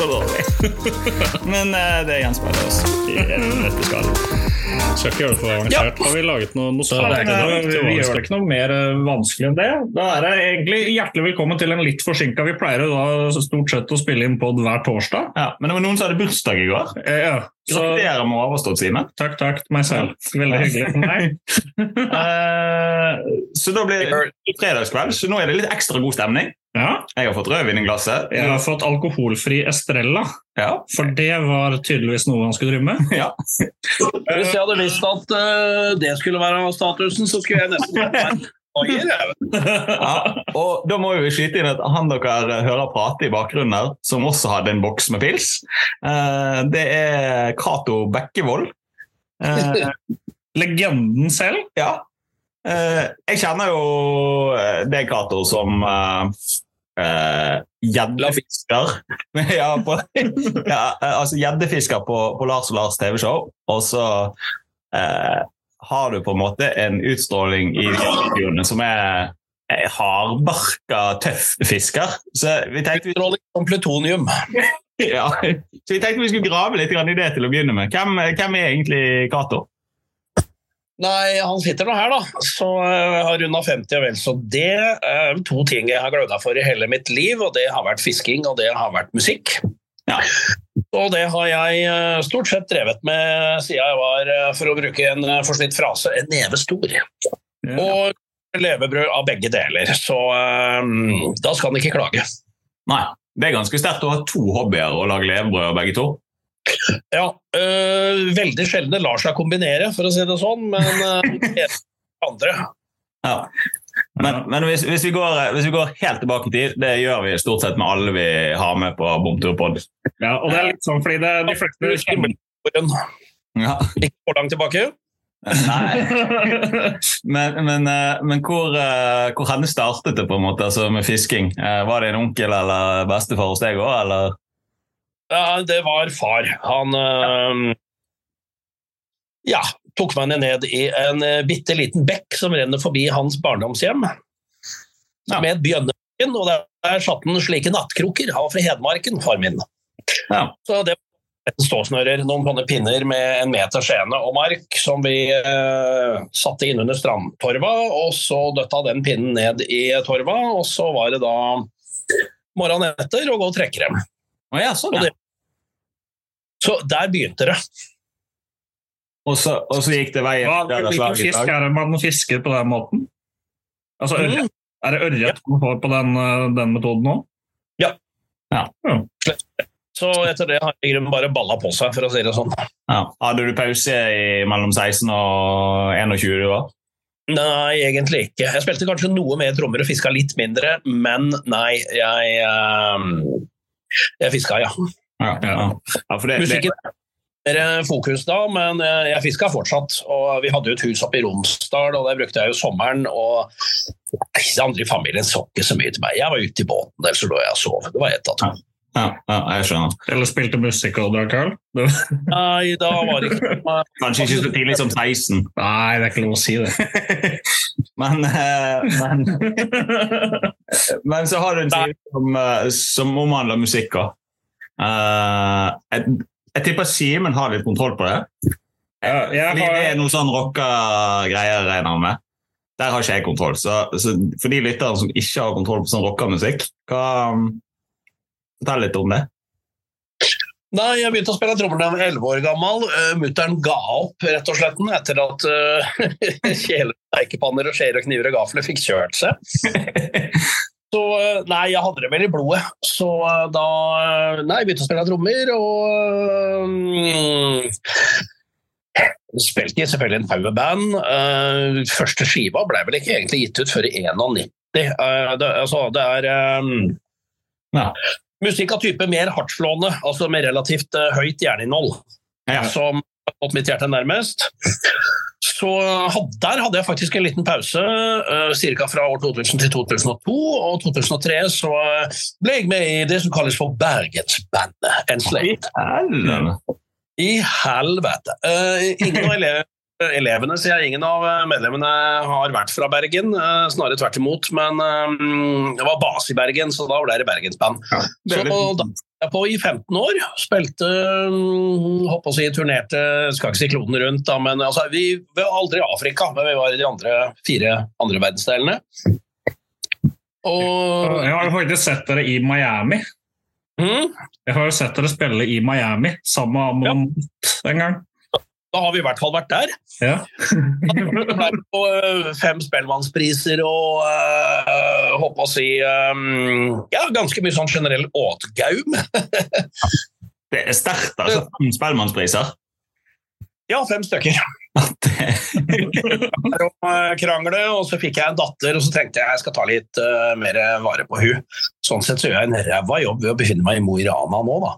Det så dårlig. men uh, det gjenspeiler oss i dette skal. Skal ikke gjøre det for avansert. Har vi laget noe, noe det vi gjør det ikke noe mer eh, vanskelig enn det. Da er det egentlig hjertelig velkommen til en litt forsinka Vi pleier da stort sett å spille inn pod hver torsdag. Ja, men det var noen som hadde bursdag i går. Eh, ja. Så Gratulerer med overstått, Simen. takk, takk meg selv. Veldig hyggelig for meg. Eh, så da blir det fredagskveld, så nå er det litt ekstra god stemning. Ja, Jeg har fått rødvin i glasset. jeg har fått alkoholfri Estrella, Ja. for det var tydeligvis noe han skulle drive med. ja. Hvis jeg hadde visst at eh, det skulle være statusen, så skulle jeg nesten vært med. ja. Og da må vi skyte inn at han dere hører prate i bakgrunnen her, som også hadde en boks med pils, eh, det er Cato Bekkevold. Eh, Legenden selv. ja. Eh, jeg kjenner jo eh, deg, Cato, som uh, gjeddefisker. ja, ja, eh, altså gjeddefisker på, på Lars og Lars TV-show. Og så uh, har du på en måte en utstråling i videoene som er eh, hardbarka, tøff fisker. Så vi tenkte vi, Utstråling som plutonium. ja, så vi tenkte vi skulle grave litt i det til å begynne med. Hvem, hvem er egentlig Cato? Nei, han sitter nå her, da. Så jeg har runda 50 og vel så det. er to ting jeg har gløda for i hele mitt liv, og det har vært fisking og det har vært musikk. Ja. Og det har jeg eh, stort sett drevet med siden jeg var, eh, for å bruke en eh, forslitt frase, en neve stor. Og levebrød av begge deler. Så um, da skal han ikke klage. Nei, det er ganske sterkt å ha to hobbyer og lage levebrød av begge to. Ja, øh, veldig sjelden det lar seg kombinere, for å si det sånn, men øh, andre. Ja. Men, men hvis, hvis, vi går, hvis vi går helt tilbake i tid, det gjør vi stort sett med alle vi har med på Bomturpod. Ja, og det er litt sånn fordi det, de fleste kjenner Ja. Ikke for langt tilbake. Nei. Men, men, eh, men hvor, eh, hvor henne startet det på en måte, altså med fisking? Eh, Var det en onkel eller bestefar hos deg òg, eller? Ja, det var far. Han øh, ja, tok meg ned i en øh, bitte liten bekk som renner forbi hans barndomshjem. Ja. Med et bjønnebekken, og der satt han slike nattkroker. Han var fra Hedmarken, far min. Ja. Så det var en ståsnører, noen sånne pinner med en meter skjene og mark som vi eh, satte inn under strandtorva, og så døtta den pinnen ned i torva, og så var det da morgenen etter å gå og trekke dem. Å ja, sånn, ja. det- Så der begynte det. Og så, og så gikk det veien Hva, Hvilken fisk er det man fisker på den måten? Altså, Mm. Er det ørret man får på den, øh, den metoden nå? Så etter det har jeg bare balla på seg, for å si det sånn. Ja. Hadde du pause i mellom 16 og 21 år? Nei, egentlig ikke. Jeg spilte kanskje noe mer trommer og fiska litt mindre, men nei, jeg ehm, Jeg fiska, ja. Ja, ja. ja for det, det, Musikken mer fokus da, men eh, jeg fiska fortsatt. Og vi hadde jo et hus oppe i Romsdal, og der brukte jeg jo sommeren. Og de andre i familien så ikke så mye til meg. Jeg var ute i båten, så lå jeg og sov. Det var ett av to. Ja, ja, jeg skjønner. Eller spilte musikk og drakk øl? Nei, da var det ikke Kanskje ikke så tidlig som 16, Nei, det er ikke lov å si det. men, eh, men, men så har du en side som, eh, som omhandler musikk òg. jeg, jeg tipper Simen har litt kontroll på det. Ja, jeg Fordi det er har, noe sånn rocka greier, regner jeg med. Der har ikke jeg kontroll. Så, så for de lytterne som ikke har kontroll på sånn rockamusikk, hva Fortell litt om det. Nei, jeg begynte å spille trommer da jeg var 11 år gammel. Uh, Mutter'n ga opp rett og slett etter at uh, kjeler, steikepanner og skjeer og kniver og gafler fikk kjørt seg. Så uh, nei, jeg hadde det vel i blodet. Så uh, da Nei, jeg begynte å spille trommer og um, Spilte selvfølgelig en haug med band. Første skiva ble vel ikke egentlig gitt ut før i 91. Uh, det, altså, det er um, Ja. Musikk av type mer hardtslående, altså med relativt eh, høyt jerninnhold, Ja. som fått mitt hjerte nærmest. Så der hadde jeg faktisk en liten pause, uh, ca. fra år 2000 til 2002. Og 2003 så eh, ble jeg med i det som kalles for Bergensbandet. Helvete. I helvete! Eh, ingen av ele elevene, sier jeg, ingen av eh, medlemmene har vært fra Bergen, eh, snarere tvert imot. Men eh, det var base i Bergen, så da ble det bergensband. Ja, Så da var jeg på i 15 år. Spilte, mm, holdt på å si, turnerte, skal ikke si kloden rundt, da, men altså, vi, var aldri i Afrika, men vi var i de andre, fire andre verdensdelene. Og Jeg har jo faktisk sett dere i Miami. mm, Jeg har jo sett dere spille i Miami sammen med Amont en gang. Da har vi i hvert fall vært der. Ja. På eh, fem Spellemannspriser og uh, håper å si um, ja, ganske mye sånn generell åtgaum. Det er sterkt, altså. Fem Spellemannspriser. Ja, fem stykker. Eh, krangle, og så fikk jeg en datter, og så tenkte jeg jeg skal ta litt uh, mer vare på hun. Sånn sett så gjør jeg en ræva jobb ved å befinne meg i Mo i Rana nå, da.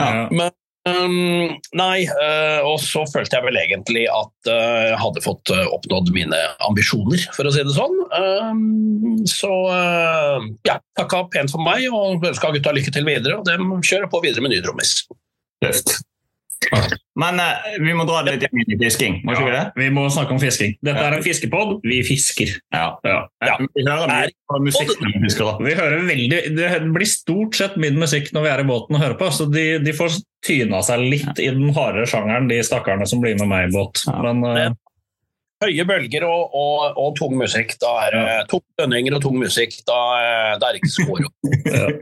Ja. Men um, nei, uh, og så følte jeg vel egentlig at eh, jeg hadde fått uh, oppnådd mine ambisjoner, for å si det sånn. Um, så ja, takka pent for meg og ønska gutta lykke til videre, og dem kjører på videre med ny trommis. Tøft. Men eh, vi må dra det litt inn i fisking, må ikke vi det? Vi må snakke om fisking. Dette er en fiskepod. Vi fisker. Ja. Ja. Ja. Vi hører mye på musikk når vi fisker. da. Vi hører veldig, Det blir stort sett min musikk når vi er i båten og hører på, så de, de får tyna seg litt i den hardere sjangeren, de stakkarene som blir med meg i båt. Ja. Men uh, Høye bølger og, og, og tung musikk. Da er det tung dønninger og tung musikk. Da, eh, da er det ikke skår.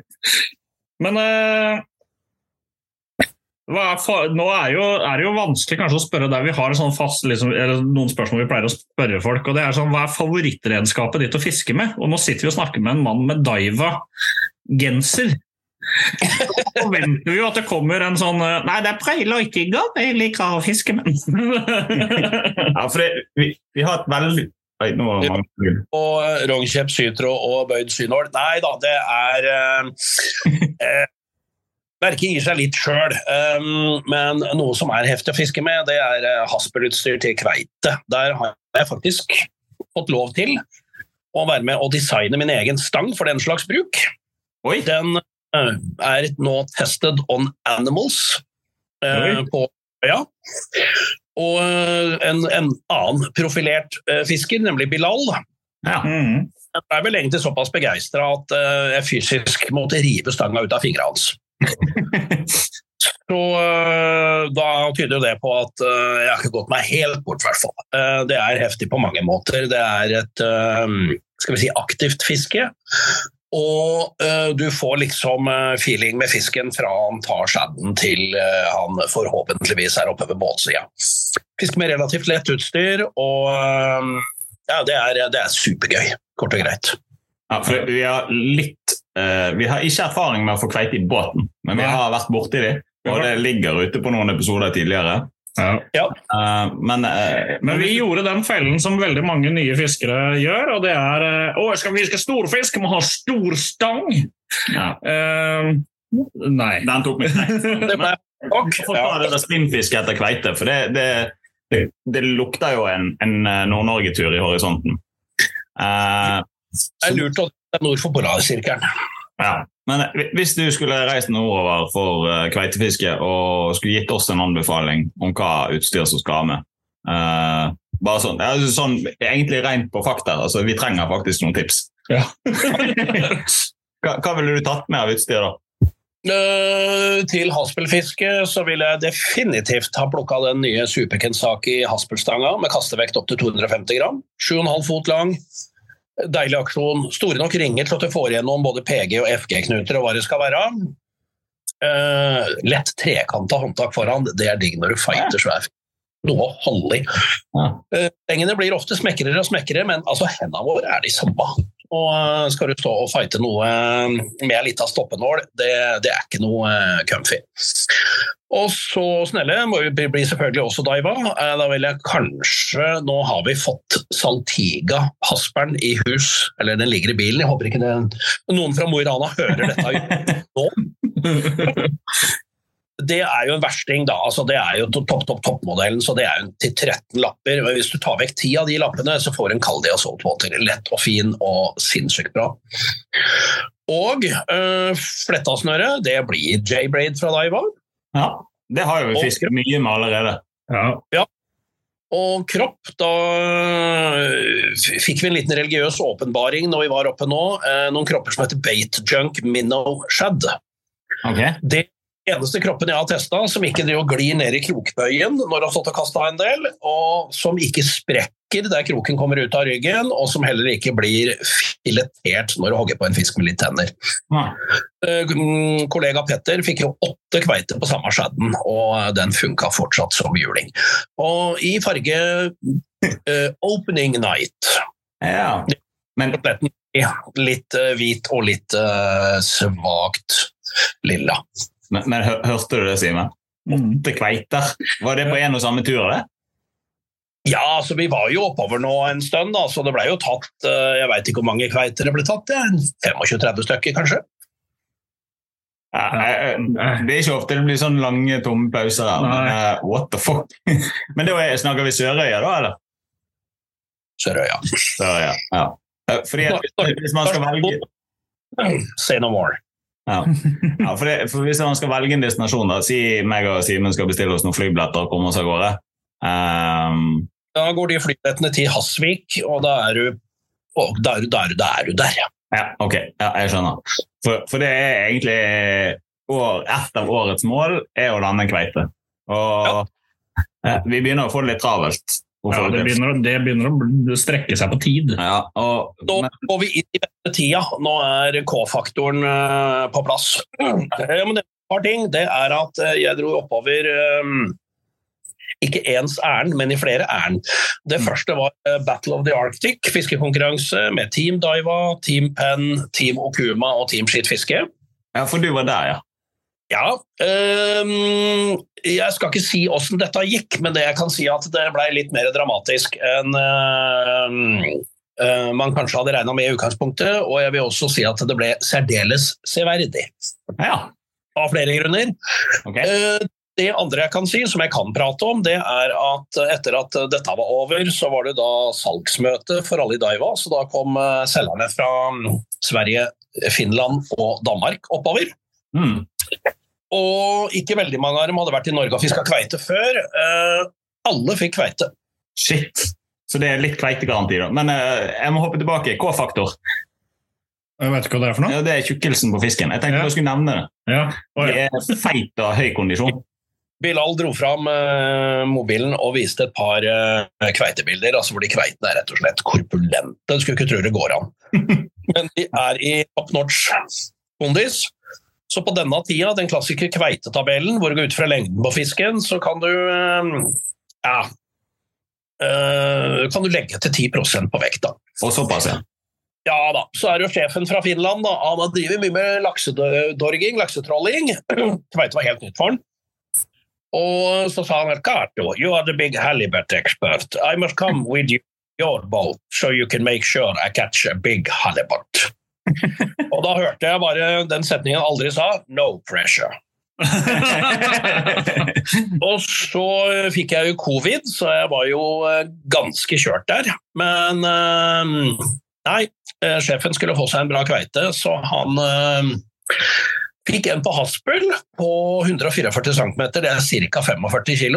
Men eh, er for, nå er, jo, er det jo vanskelig kanskje å spørre der vi har sånn fast, liksom, noen spørsmål vi pleier å spørre folk. og det er sånn, Hva er favorittredskapet ditt å fiske med? Og Nå sitter vi og snakker med en mann med Daiva-genser. Så forventer vi jo at det kommer en sånn eh, Nei, det er prøylightinger jeg liker å fiske med. Ja, for det, vi, vi har et veldig Oi, nå var det Og eh, rognkjepp, sytråd og bøyd synål. Nei da, det er eh, eh, gir seg litt sjøl, um, men noe som er heftig å fiske med, det er eh, haspelutstyr til kveite. Der har jeg faktisk fått lov til å være med og designe min egen stang for den slags bruk. Oi! Den eh, er nå tested on animals eh, Oi. på øya. Og en, en annen profilert fisker, nemlig Bilal, Ja. Mm. jeg er vel egentlig såpass begeistra at jeg fysisk måtte rive stanga ut av fingrene hans. Så eh, da tyder det på at eh, jeg har ikke gått meg helt bort, i hvert fall. Eh, det er heftig på mange måter. Det er et skal vi si, aktivt fiske. Og du får liksom feeling med fisken fra han tar skjadden til han forhåpentligvis er oppe ved båtsida. Fiske med relativt lett utstyr, og ja, det er, det er supergøy, kort og greit. Ja, for vi har litt uh, Vi har ikke erfaring med å få kveite i båten, men vi har vært borti de, og det ligger ute på noen episoder tidligere. Ja. Uh, men uh, Men vi gjorde den fellen som veldig mange nye fiskere gjør, og det er uh, Å, skal vi fiske storfisk, må ha stor stang! ja, nei. Den tok meg knekt. Det ble nok. Ta det spinnfiske etter kveite, for det, det, det, det lukter jo en, en Nord-Norge-tur i horisonten. Det er lurt å er nord for polarsirkelen. ja. Men hvis du skulle reist nordover for eh, kveitefiske og skulle gitt oss en anbefaling om hva utstyr som skal med uh, bare sånn, ja, sånn, Egentlig rent på fakta. altså Vi trenger faktisk noen tips. Ja. hva, hva ville du tatt med av utstyr, da? Eh, til haspelfiske så vil jeg definitivt ha plukka den nye Super-Kensaki haspelstanga med kastevekt opp til 250 gram. 7,5 fot lang. Deilig aksjon. Store nok ringer til at du får igjennom både PG- og FG-knuter og hva det skal være. Uh, lett trekanta håndtak foran, det er digg når du fighter svær. Noe å holde i. Ja. Uh, blir ofte smekrere og smekrere, men altså, hendene våre er de samme. Og eh, skal du stå og fighte noe eh, med ei lita stoppenål, det, det er ikke noe eh, comfy. Og så snelle må vi bli selvfølgelig også Daiva. Eh, Da vil jeg kanskje Nå har vi fått Saltiga Hasperen i hus, eller den ligger i bilen. Jeg håper ikke det, noen fra Mo i Rana hører dette nå. Det er jo en versting, da. Altså, det er jo topp, topp, toppmodellen, så det er jo til 13 lapper. Men hvis du tar vekk 10 av de lappene, så får du en kald Saltwater. Lett og fin og sinnssykt bra. Og øh, flettasnøret, det blir J-Braid fra Daiwa. Ja, det har jo vi fisket mye med allerede. Ja. Og kropp, da øh, fikk vi en liten religiøs åpenbaring når vi var oppe nå. Eh, noen kropper som heter Bait Junk Minnow Shad. Ok. Det eneste kroppen jeg har testa som ikke glir ned i krokbøyen når du har stått og kasta en del, og som ikke sprekker der kroken kommer ut av ryggen, og som heller ikke blir filetert når du hogger på en fisk med litt tenner. Nei. Eh, mm, Kollega Petter fikk jo åtte kveiter på samme skjedden, og den funka fortsatt som juling. Og i farge uh, Opening Night. Ja. Men litt eh, hvit og litt uh, svakt lilla. Men, men hørte du det, Simen? Åtte kveiter. Var det på en og samme tur? det? Ja, altså vi var jo oppover nå en stund, da, så det ble jo tatt eh, Jeg veit ikke hvor mange kveiter det ble tatt, ja, 25-30 stykker kanskje. Det er ikke ofte det blir sånn lange, tomme pauser her. Men, eh, what the fuck? Men da er- snakker vi Sørøya, da? eller? Sørøya. Sørøya, ja. Eh, Fordi at hvis man skal velge Say no more. Ja. Ja, for, det, for Hvis man skal velge en destinasjon, da, si meg og Simen skal bestille oss noen flybilletter og komme oss av gårde. um... Da går de flybillettene til Hasvik, og da er du og da er du der, da er du der. ja. ja, ok. Ja, jeg skjønner. For, for det er egentlig år, Et av årets mål er å lande en kveite. Og ja. vi begynner å få det litt travelt. Ja, det, begynner, det begynner å strekke seg på tid. Ja, og, Nå men, går vi inn i denne tida. Nå er K-faktoren eh, på plass. Ja, men det er et par ting. Det er at eh, jeg dro oppover eh, ikke ens ærend, men i flere ærend. Det første var eh, Battle of the Arctic, fiskekonkurranse med Team Daiwa, Team Penn, Team Okuma og Team Skittfiske. ja, for du var der, ja. Ja, øhm, jeg skal ikke si åssen dette gikk, men det jeg kan si at det ble litt mer dramatisk enn øhm, øh, man kanskje hadde regna med i utgangspunktet. Og jeg vil også si at det ble særdeles severdig, Ja, av flere grunner. Okay. Eh, Det andre jeg kan si, som jeg kan prate om, det er at etter at dette var over, så var det da salgsmøte for alle i Daiwa. Så da kom eh, selgerne fra mm, Sverige, Finland og Danmark oppover. Mm. Og ikke veldig mange av dem hadde vært i Norge og fiska kveite før. Eh, alle fikk kveite. Shit. Så det er litt kveitegaranti, da. Men eh, jeg må hoppe tilbake. K-faktor. Jeg vet ikke hva det er for noe. Ja, det er tjukkelsen på fisken. Jeg tenkte Ja. jeg skulle nevne det. Ja. Oh, ja. Det er feit av høy kondisjon. Bilal dro fram eh, mobilen og viste et par eh, kveitebilder altså hvor de kveitene er rett og slett korpulente. Du skulle ikke tro det går an. Men de er i up notch kondis. Så på denne tida, den klassiske kveitetabellen, hvor du går ut fra lengden på fisken, så kan du eh, ja, eh, kan du legge til 10% på vekt. da. Og såpass, ja. Ja da, så er jo sjefen fra Finland. da. Han har driver mye med laksedorging, laksetrolling. Kveite var helt nytt for han. Og så sa han at Cato, you are the big halibut expert. I must come with you, your boat so you can make sure I catch a big halibut. og da hørte jeg bare den setningen han aldri sa, no pressure. Og så fikk jeg jo covid, så jeg var jo eh, ganske kjørt der. Men eh, nei, eh, sjefen skulle få seg en bra kveite, så han fikk en på haspel på 144 cm, det er ca. 45 kg.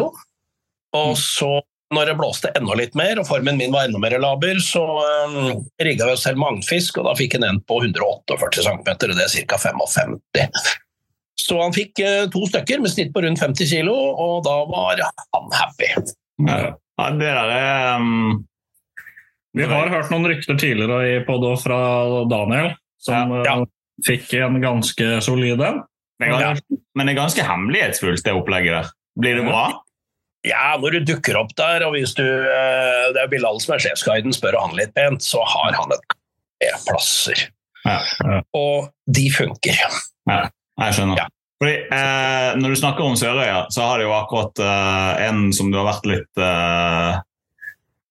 Og så, når det blåste enda litt mer, og formen min var enda mer laber, så um, rigga vi oss selv mangfisk, og da fikk han en på 148 cm, og det er ca. 55 Så han fikk uh, to stykker med snitt på rundt 50 kg, og da var han happy. ja. ja, det er um, Vi har hørt noen rykter tidligere i podo fra Daniel, som Ja. eh, fikk en ganske solide. det er Men det er ganske hemmelighetsfullt, det opplegget der. Blir det bra? Ja, når du dukker opp der, og hvis du eh, Det er Bilal som er sjefsguiden, spør han litt pent, så har han et plasser. Ja. Og de funker. Ja, Jeg skjønner. Ja. Fordi, eh, når du snakker om Sørøya, så har det jo akkurat eh, en som du har vært litt eh,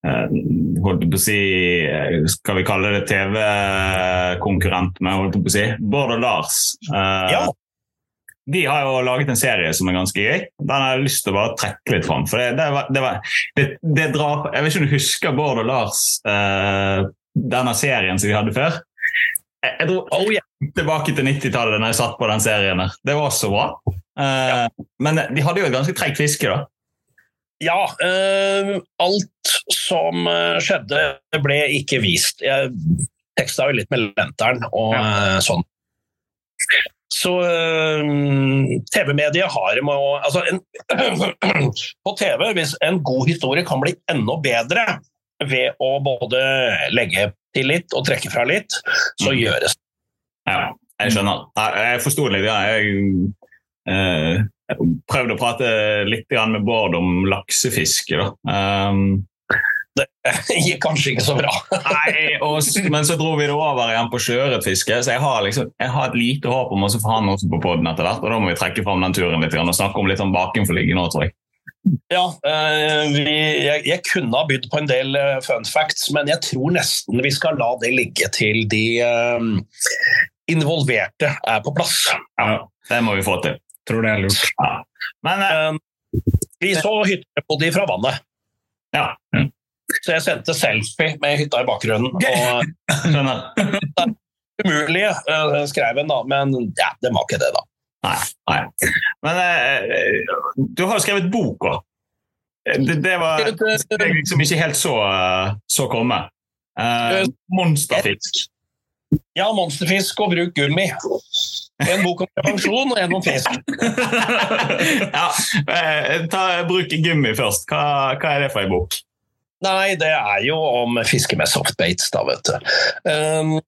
eh, holdt på å si eh, Skal vi kalle det TV-konkurrent med, holdt på å si. Bård og Lars. Eh, Ja. De har jo laget en serie som er ganske gøy. Den har jeg lyst til å bare trekke litt fram. For det, det, var, det, var, det, drar Jeg vet ikke om du husker Bård og Lars, eh, denne serien som vi hadde før? Jeg, jeg dro Oh, yeah. tilbake til 90-tallet når jeg satt på den serien. der. Det var så bra. Eh, Men de hadde jo et ganske tregt fiske, da. Ja, eh, alt som eh, skjedde ble ikke vist. Jeg teksta jo litt med lenteren og ja. sånn. Så eh, TV-mediet har med å altså en, På TV, hvis en god historie kan bli enda bedre ved å både legge til litt og trekke fra litt, så Mm. gjøres det. Ja, jeg skjønner. Jeg, jeg forsto litt. Ja. Jeg, eh, jeg prøvde å prate litt med Bård om laksefiske. Da. Um, Det gikk kanskje ikke så bra. nei, og, men så dro vi det over igjen på sjøørretfiske, så jeg har, liksom, jeg har et lite håp om å få han også på poden etter hvert. Og da må vi trekke fram den turen litt grann, og snakke om litt om bakenforligget nå, tror jeg. Ja, eh, vi, jeg, jeg kunne ha bydd på en del eh, fun facts, men jeg tror nesten vi skal la det ligge til de eh, involverte er på plass. Ja, det må vi få til. Tror det er lurt. Ja. Men Eh, vi så hytter på de fra vannet, ja, så jeg sendte selfie med hytta i bakgrunnen. Og skjønner. umulig, eh, skrev en, da, men ja, det var ikke det, da. Nei. nei. Men eh, du har jo skrevet bok òg. Det, det var det jeg liksom ikke helt så, eh, så komme. Eh, monsterfisk. Ja, monsterfisk og bruk gummi. En bok om prevensjon og en om fisk. ja, eh, ta, bruk gummi først. Hva, hva er det for ei bok? Nei, det er jo om fiske med softbaits, da, vet du. Um,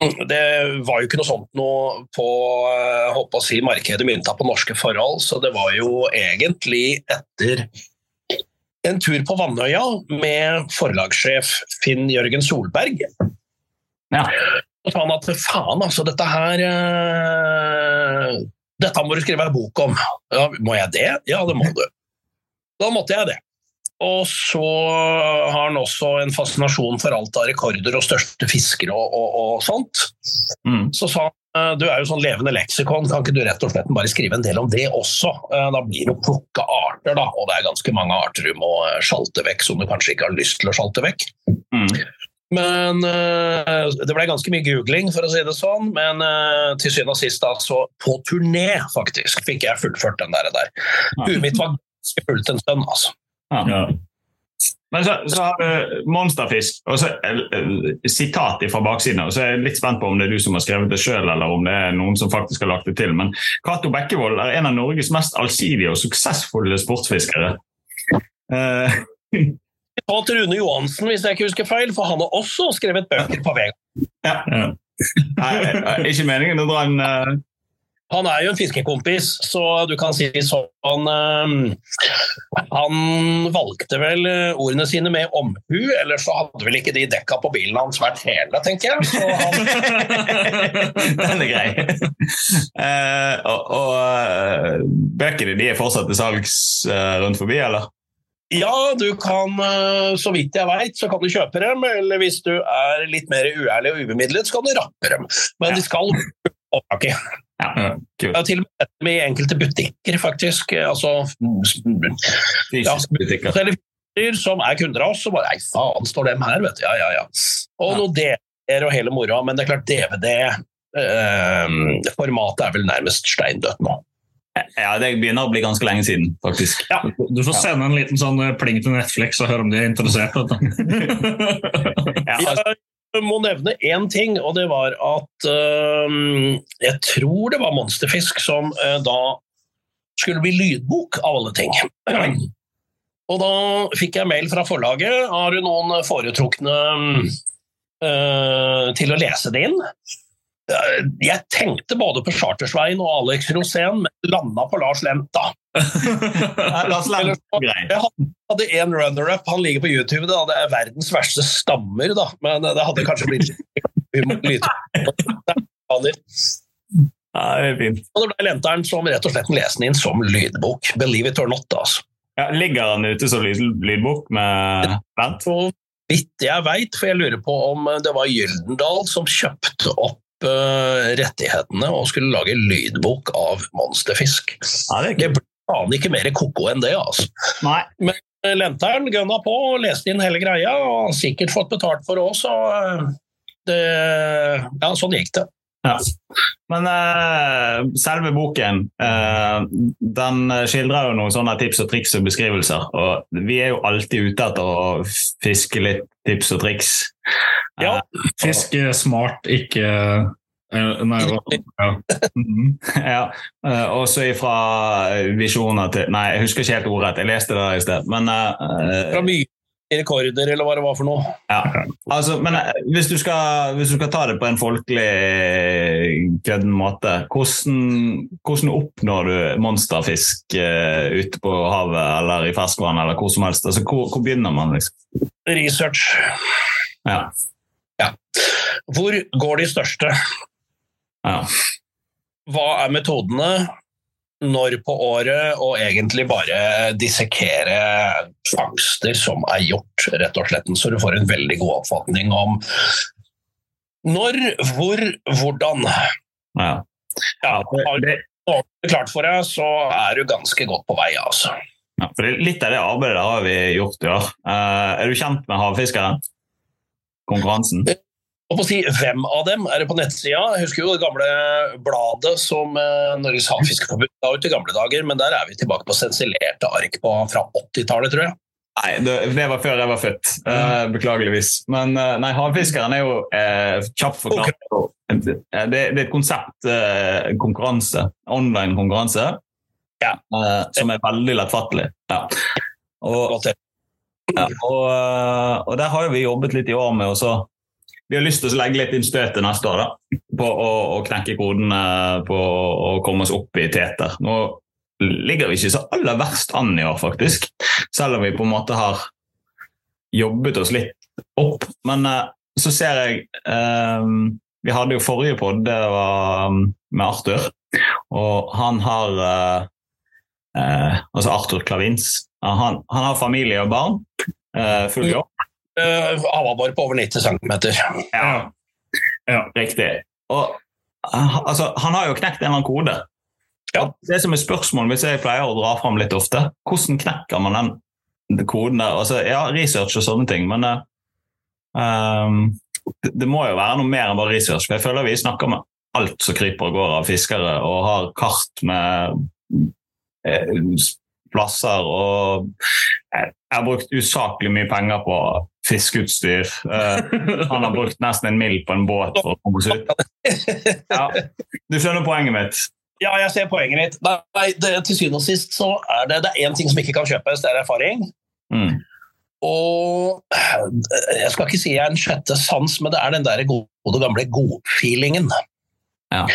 det var jo ikke noe sånt noe på jeg håper å si, markedet mynta på norske forhold, så det var jo egentlig etter en tur på Vannøya med forlagssjef Finn Jørgen Solberg. Ja. Så sa han at faen, altså, dette her eh, Dette må du skrive en bok om. Ja, må jeg det? Ja, det må du. Da måtte jeg det. Og så har han også en fascinasjon for alt av rekorder og største fiskere og, og, og sånt. Mm. Så sa han eh, du er jo sånn levende leksikon, kan ikke du rett og slett bare skrive en del om det også? Eh, Da blir det å plukke arter, da, og det er ganske mange arter du må eh, sjalte vekk som du kanskje ikke har lyst til å sjalte vekk. Mm. Men det ble ganske mye googling, for å si det sånn. Men til syvende og sist, altså, på turné, faktisk, fikk jeg fullført den der. der. Huet mitt var ganske fullt en stund, altså. Ja. Ja. Men så, så har du monsterfisk, og så eh, eh, sitat fra baksiden. og så er jeg litt spent på om det er du som har skrevet det sjøl, eller om det er noen som faktisk har lagt det til. Men Cato Bekkevold er en av Norges mest allsidige og suksessfulle sportsfiskere. Eh, Og til Rune Johansen, hvis jeg ikke husker feil, for han har også skrevet bøker på vei. Ja. nei, eh, ikke meningen å dra en eh, Han er jo en fiskekompis, så du kan si sånn eh, Han valgte vel eh, ordene sine med omhu, ellers så hadde vel ikke de dekka på bilen hans vært hele, tenker jeg. Så han, Den er grei. Uh, og og eh, bøkene de er fortsatt til salgs rundt forbi, eller? ja, du kan, så vidt jeg veit, så kan du kjøpe dem, eller hvis du er litt mer uærlig og ubemidlet, så kan du rappe dem. Men de skal opptak i. Ja, Ja. kult. Ja, til og med med i enkelte butikker, faktisk. Altså, Fysiske butikker. som er kunder av oss, og bare Nei, faen, står dem her, vet du. Ja, ja, ja. Og Ja. noe DVD-er og hele moroa, men det er klart, DVD-formatet er vel nærmest steindødt nå. Ja, det begynner å bli ganske lenge siden, faktisk. Ja. Du får sende en liten sånn eh, pling til Netflix og høre om de er interessert. Ja, Jeg må nevne én ting, og det var at øhm, Jeg tror det var Monsterfisk som øh, da skulle bli lydbok, av alle ting. Og da fikk jeg mail fra forlaget. Har du noen foretrukne øh, til å lese det inn? Eh, Jeg tenkte både på Chartersveien og Alex Rosén, men landa på Lars Lent, da. Lars Lent, grei. Jeg hadde en runner-up, han ligger på YouTube. Da. Det er verdens verste stammer, da. men det hadde kanskje blitt litt er fint. Og det ble Lenteren som rett og slett leste den inn som lydbok. Believe it or not. Altså. Ja, ligger han ute som lydbok med Bent? Vidt jeg veit, for jeg lurer på om det var Gyldendal som kjøpte opp eh, rettighetene og skulle lage lydbok av monsterfisk. Nei, det Det ble faen ikke mer ko-ko enn det, altså. Nei. Lenteren gønna på og leste inn hele greia, og har sikkert fått betalt for det òg, så eh, det, ja, sånn gikk det. Ja. Men uh, selve boken uh, den skildrer jo noen sånne tips og triks og beskrivelser. Og vi er jo alltid ute etter å fiske litt tips og triks. Ja. Fisk er smart, ikke eh, Nei, ja. Mhm. ja. eh, også ifra visjoner til Nei, jeg husker ikke helt ordrett, jeg leste det i sted. Men uh, Fra mye rekorder, eller hva det var for noe. Ja. Altså, men eh, hvis du, skal, hvis du skal ta det på en folkelig kødden måte, hvordan, hvordan oppnår du monsterfisk uh, ute på havet eller i ferskvann eller hvor som helst? Altså, hvor, hvor begynner man? Liksom? Research. Ja. Ja. Hvor går de største? Ja. Hva er metodene? Når på året, og egentlig bare dissekere fangster som er gjort, rett og slett, så du får en veldig god oppfatning om når, hvor, hvordan. ja. Ja, har du det- klart for deg, så er du ganske godt på vei, altså. ja for litt av det arbeidet har vi gjort i år. Eh, er du kjent med Havfiskeren? Konkurransen? Og på å si hvem av dem er det på nettsida? Jeg husker jo det gamle bladet som eh, Norges Havfiskerforbund la ut i gamle dager, men der er vi tilbake på sensilerte ark på, fra 80-tallet, tror jeg. Nei, det, var før jeg var født. eh, beklageligvis. Men eh, nei, Havfiskeren er jo eh, kjapt forklart det, det er et konsept, eh, konkurranse, online konkurranse, Ja. eh, som er veldig lettfattelig. Ja. Og, ja, og, og der har vi jobbet litt i år med også Vi har lyst til å legge litt inn støtet neste år da, på å, å knekke koden på å komme oss opp i teter. Nå ligger vi ikke så aller verst an i år, faktisk. Selv om vi på en måte har jobbet oss litt opp. Men eh, så ser jeg eh, Vi hadde jo forrige podd, det var um, med Arthur. Og han har eh, eh, Altså Arthur Klavins. Han, han har familie og barn. eh, full jobb. Uh, Havabbor på over 90 cm. Ja. Riktig. Og eh, altså, han har jo knekt en eller annen kode. Ja. Det som er spørsmålet, hvis jeg pleier å dra fram litt ofte, hvordan knekker man den koden der? Altså, ja, research og sånne ting, men uh, det, det må jo være noe mer enn bare research. For jeg føler vi snakker med alt som kryper og går av fiskere, og har kart med eh, plasser og jeg har brukt usaklig mye penger på fiskeutstyr. Uh, han har brukt nesten en mill på en båt for å komme seg ut. Ja. Du skjønner poenget mitt? Ja, jeg ser poenget mitt. Nei, det, til syvende og sist så er det, det er én ting som ikke kan kjøpes, det er erfaring. Mm. Og jeg skal ikke si jeg er en sjette sans, men det er den der gode, gamle godfeelingen. Ja.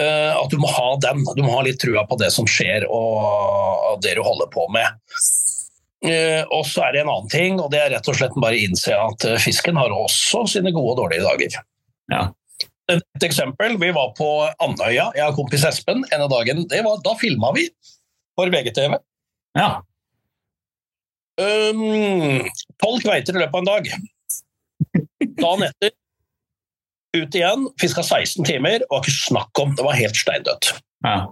Uh, at du må ha den. Du må ha litt trua på det som skjer og det du holder på med. Eh, og så er det en annen ting, og det er rett og slett bare å innse at eh, fisken har også sine gode og dårlige dager. Ja. Et eksempel, vi var på Andøya, jeg og kompis Espen, en av dagen. Det var, da filma vi for VGTV. ja. Um, Tolv kveiter i løpet av en dag. Dagen etter ut igjen, fiska 16 timer, og ikke snakk om, det var helt steindødt. ja.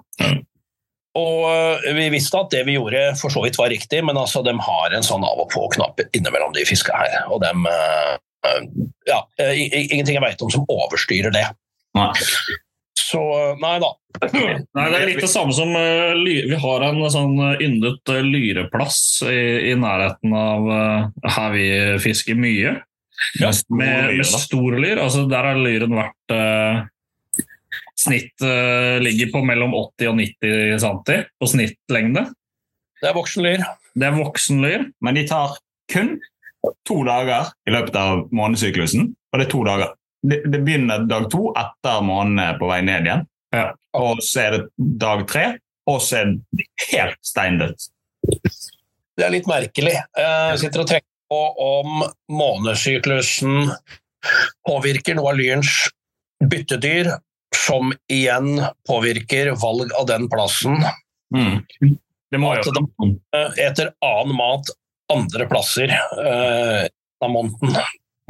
Og øh, vi visste at det vi gjorde for så vidt var riktig, men altså, de har en sånn av og på-knapp innimellom de fiska her. Og dem øh, øh, Ja, i- ingenting jeg vet om som overstyrer det. Nei. Så nei da. Nei, Det er litt det samme som eh, Vi har en sånn eh, yndet eh, lyreplass i, i nærheten av eh, her vi fisker mye. Ja, Med, med stor lyr. Altså, der har lyren vært eh, Snitt uh, ligger på mellom 80 og 90 cm på snittlengde. Det er voksenlyr. Det er voksen lyr. Men de tar kun to dager i løpet av månedssyklusen. Og det er to dager. Det, det begynner dag to etter månen er på vei ned igjen. Ja. Og så er det dag tre, og så er det helt steindødt. Det er litt merkelig. Jeg sitter og tenker på om månesyklusen påvirker noe av lyrens byttedyr, som igjen påvirker valg av den plassen. Mm. Det må jo de eter annen mat andre plasser eh, av måneden.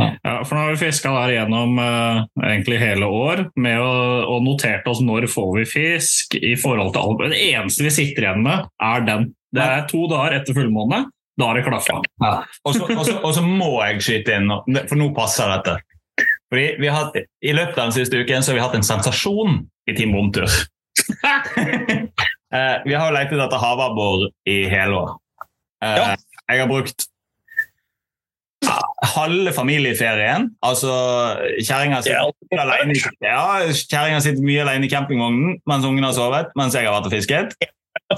Ja, for nå har vi fiska der gjennom eh, egentlig hele år med å, og notert oss når får vi fisk i forhold til alle. Det eneste vi sitter igjen med, er den. Det er to dager etter fullmåne. Da har det klaffa. Ja. Og så- og og så må jeg skyte inn, for nå passer dette. Fordi vi har I løpet av den siste uken så har vi hatt en sensasjon i Team Romtur. Eh, vi har jo lett etter havabbor i hele år. Eh, Ja. Jeg har brukt halve familieferien. Altså, kjerringa er sitter, ja, sitter mye alene i campingvognen mens ungene har sovet, mens jeg har vært og fisket.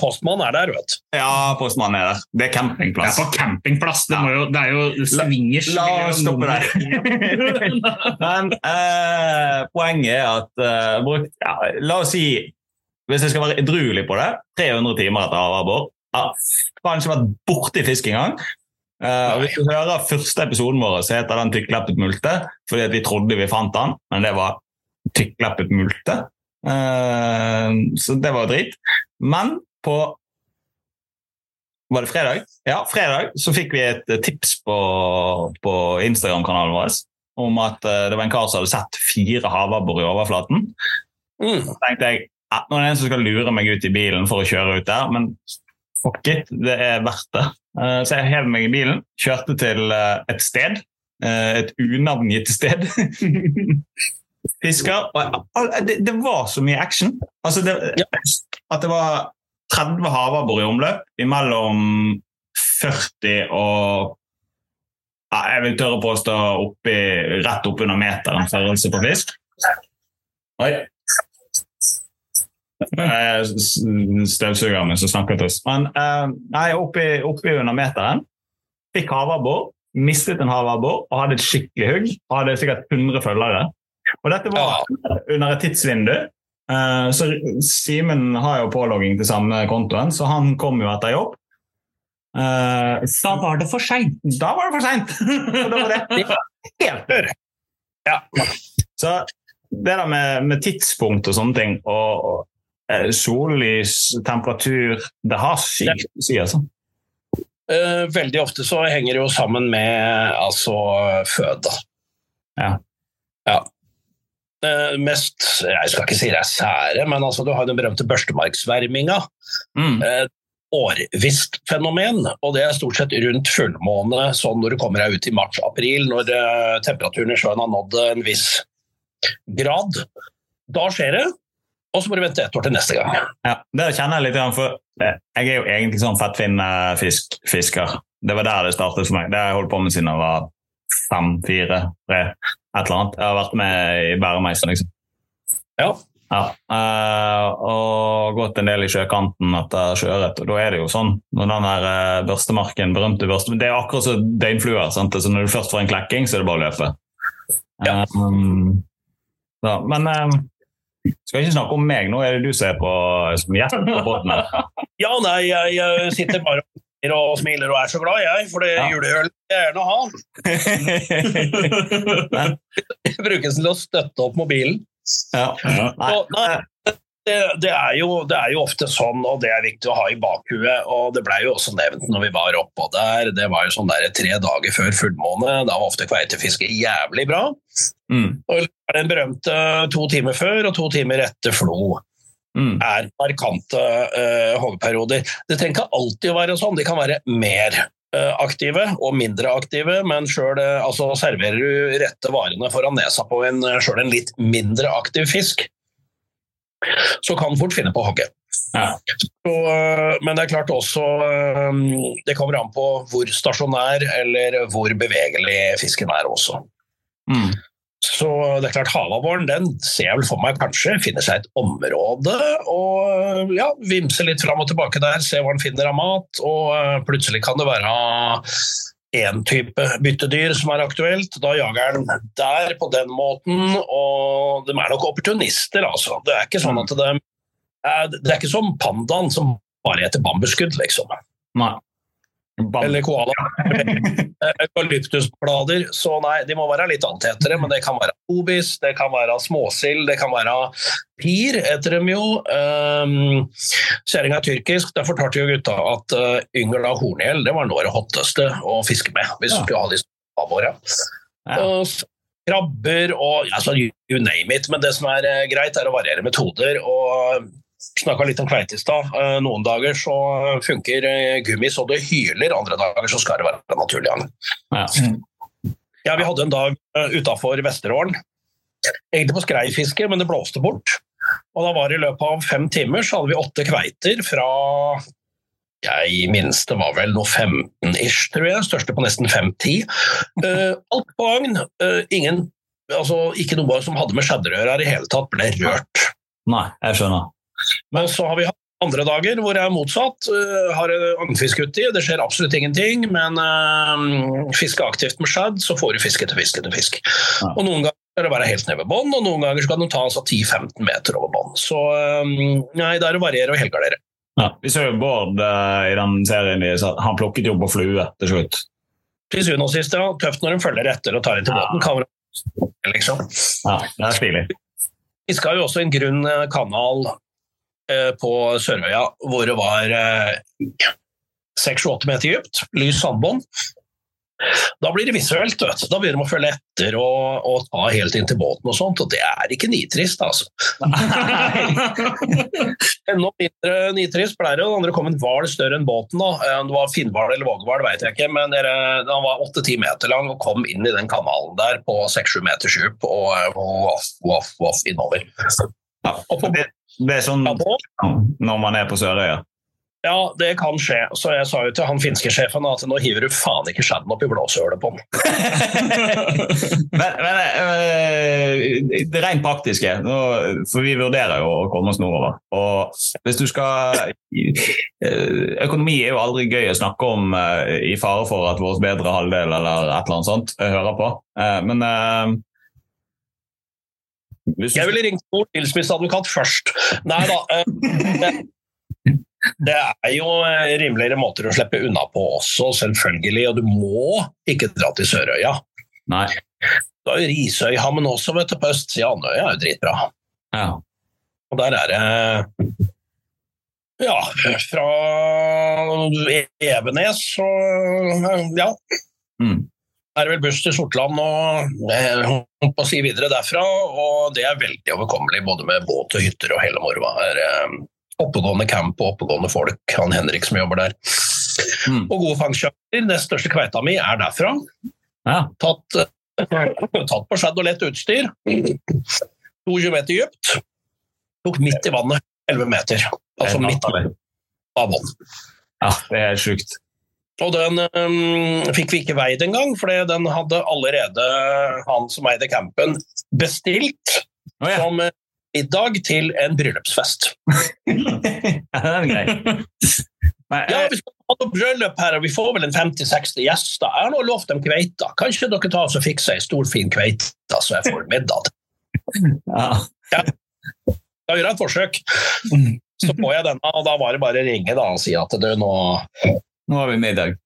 Postmann er der, vet du. Ja, postmannen er der. Det er campingplass. Det er på campingplass. Det, må jo, det er jo swingers. La oss stoppe der. Men eh, poenget er at eh, bruk, ja, La oss si, hvis jeg skal være edruelig på det, 300 timer etter havabbor. Ja, ikke vært borti fisk en gang. Eh, hvis du hører første episoden vår, så heter den 'Tykkleppet multe', fordi at vi trodde vi fant den, men det var tykkleppet multe. Uh, så det var drit. Men på Var det fredag? Ja, fredag så fikk vi et eh, tips på, på Instagram-kanalen vår om at eh, det var en kar som hadde sett fire havabbor i overflaten. Mm. Så tenkte jeg at nå er det en som skal lure meg ut i bilen for å kjøre ut der, men fuck it, det er verdt det. Eh, så jeg hev meg i bilen, kjørte til et sted. et unavngitt sted. Fisker. Og det, det var så mye action. Altså det, At det var 30 havabbor i omløp imellom 40 og ja, Jeg vil tørre å påstå oppi, rett oppunder meteren størrelse på fisk. Oi. Støvsugeren min som snakker til oss. Men eh, nei, oppi, oppi under meteren fikk havabbor, mistet en havabbor og hadde et skikkelig hugg. Og hadde sikkert 100 følgere. Og dette var under et tidsvindu. Eh, så Simen har jo pålogging til samme kontoen, så han kom jo etter jobb. Eh, Da var det for seint. da var det for seint! da var det helt dør. Ja. Så det der med, med tidspunkt og sånne ting, og, og eh, sollys, temperatur Det har sykt å si, altså. Veldig ofte så henger det jo sammen med altså føde. Ja. Ja. Eh, mest Jeg skal ikke si det er sære, men altså, du har den berømte børstemarksverminga. Mm. Eh, årvisst fenomen, og det er stort sett rundt fullmåne, sånn når du kommer deg ut i mars-april, når eh, temperaturen i sjøen har nådd en viss grad. Da skjer det, og så må du vente ett år til neste gang. Ja, det kjenner jeg litt for jeg er jo egentlig sånn fettfinnfisker. Det var der det startet for meg. Det har jeg holdt på med siden jeg var fem, fire, tre, et eller annet. Jeg har vært med i bæremeisen, liksom. Ja. Ja, eh, og gått en del i sjøkanten etter sjøørret. Og da er det jo sånn, når den her eh, børstemarken, berømte børste Det er akkurat som døgnfluer. sant? Så når du først får en klekking, så er det bare å løpe. Ja. Um, ja, men um, skal ikke snakke om meg. Nå er det du som er på, som gjest på båten. Ja, nei, jeg, jeg sitter bare og og smiler og er så glad, jeg, for det Ja. juleøl vil jeg gjerne ha. Brukes til å støtte opp mobilen. ja. Ja. Og, nei, det, det, er jo, det er jo ofte sånn, og det er viktig å ha i bakhuet. og Det ble jo også nevnt når vi var oppå der. Det var jo sånn der tre dager før fullmåne. Da var ofte kveitefisket jævlig bra. mm, Og den berømte to timer før og to timer etter flo mm, er markante uh, hoggeperioder. Det trenger ikke alltid å være sånn. De kan være mer uh, aktive og mindre aktive, men sjøl altså, serverer du rette varene foran nesa på en, selv en litt mindre aktiv fisk, så kan du fort finne på å hogge. ja. Så, eh, men det er klart også eh, Det kommer an på hvor stasjonær eller hvor bevegelig fisken er også. Mm, Så det er klart Havabboren den ser jeg vel for meg kanskje finner seg et område og ja, vimse litt fram og tilbake der, se hva den finner av mat. Og eh, plutselig kan det være én type byttedyr som er aktuelt. Da jager den der på den måten, og de er nok opportunister, altså. Det er ikke sånn at det, er- det er ikke som pandaen som bare heter bambusskudd, liksom. nei. Bam. Eller koala. Eukalyptusblader. Så nei, de må være litt antetere, men det kan være obis, det kan være småsild, det kan være pir, heter de jo. Um, Kjerringa er tyrkisk, der fortalte jo gutta at uh, yngel av horngjell det var noe av det hotteste å fiske med. hvis du Ja. skulle ha de av våre. Ja. Og krabber og altså, you, you name it. Men det som er eh, greit, er å variere metoder. og Snakka litt om kveite i stad. Eh, Noen dager så funker eh, gummi så det hyler, andre dager så skal det være naturlig gang. Ja. Ja, vi hadde en dag uh, utafor Vesterålen. Egentlig på skreifiske, men det blåste bort. Og da var det i løpet av fem timer så hadde vi åtte kveiter fra jeg minste var vel noe 15-ish, tror jeg. Største på nesten 5-10. Uh, alt på agn. Uh, ingen Altså, ikke noe som hadde med skjedderør her i hele tatt, ble rørt. Nei, jeg skjønner. Men så har vi hatt andre dager hvor jeg er motsatt. Uh, har agnfisk uti, det skjer absolutt ingenting. Men uh, fiske aktivt med shad, så får du fiske etter fisk etter fisk. Ja. Og noen ganger skal det være helt ned ved bånn, og noen ganger skal den ta altså 10-15 meter over bånn. Så um, nei, å variere og helgardere. Ja. Vi så jo Bård uh, i den serien han plukket jo på flue til slutt. Til syvende og sist, ja. Tøft når de følger etter og tar inn til båten. Kamera, liksom. Ja, det er stilig. Fiska jo også en grunn kanal på Sørøya hvor det var seks-sju-åtte meter dypt, lys sandbånd. Da blir det visuelt. Vet. Da begynner de å følge etter og, og ta helt inn til båten og sånt, og det er ikke nitrist, altså. Enda mindre nitrist ble det, og det kom en hval større enn båten. da. Eh, Om det var finnhval eller vågehval, vet jeg ikke, men den var åtte-ti meter lang og kom inn i den kanalen der på seks-sju meters dyp og eh, voff, voff, voff innover. Ja. Og på Det, det er sånn når man er på Sørøya. Ja, det kan skje. Så jeg sa jo til han finske sjefen at nå hiver du faen ikke skjedden opp i blåsehølet på den. men, men eh, det rent praktiske, for vi vurderer jo å komme oss nordover. Og hvis du skal eh, Økonomi er jo aldri gøy å snakke om eh, i fare for at vår bedre halvdel eller et eller annet sånt hører på. Men Jeg ville ringt mor tilsmissadvokat først. Nei da. eh, Det, det er jo eh, rimeligere måter å slippe unna på også, selvfølgelig. Og du må ikke dra til Sørøya. Nei. Du har jo Risøyhammen også, vet du, på østsida av Andøya er jo dritbra. Ja. Og der er det Ja, fra Evenes og Ja, Mm. Er det vel buss til Sortland og eh, på å si videre derfra. Og det er veldig overkommelig, både med båt og hytter og hele moroa. Eh, Oppegående camp og oppegående folk. Han Henrik som jobber der. Mm. Og gode fangstkjøper. Den største kveita mi er derfra. Ja. Tatt, eh, tatt på skjedd og lett utstyr. 22 meter dypt. Tok midt i vannet. 11 meter. Altså midt av vann. ja, det er sjukt. Og den um, fikk vi ikke veid engang, for den hadde allerede han som eide campen, bestilt oh, ja. som middag til en bryllupsfest. ja, den er grei. Men, Ja, eh, vi skal ha noe bryllup her, og vi får vel en 50-60 gjester. Jeg har nå lovt dem kveita. Kanskje dere tar og fikser ei stor, fin kveite, så jeg får middag til. ja. Da gjør jeg et forsøk. Så får jeg denne, og da var det bare å ringe da, og si at du, nå, Nå har vi middag.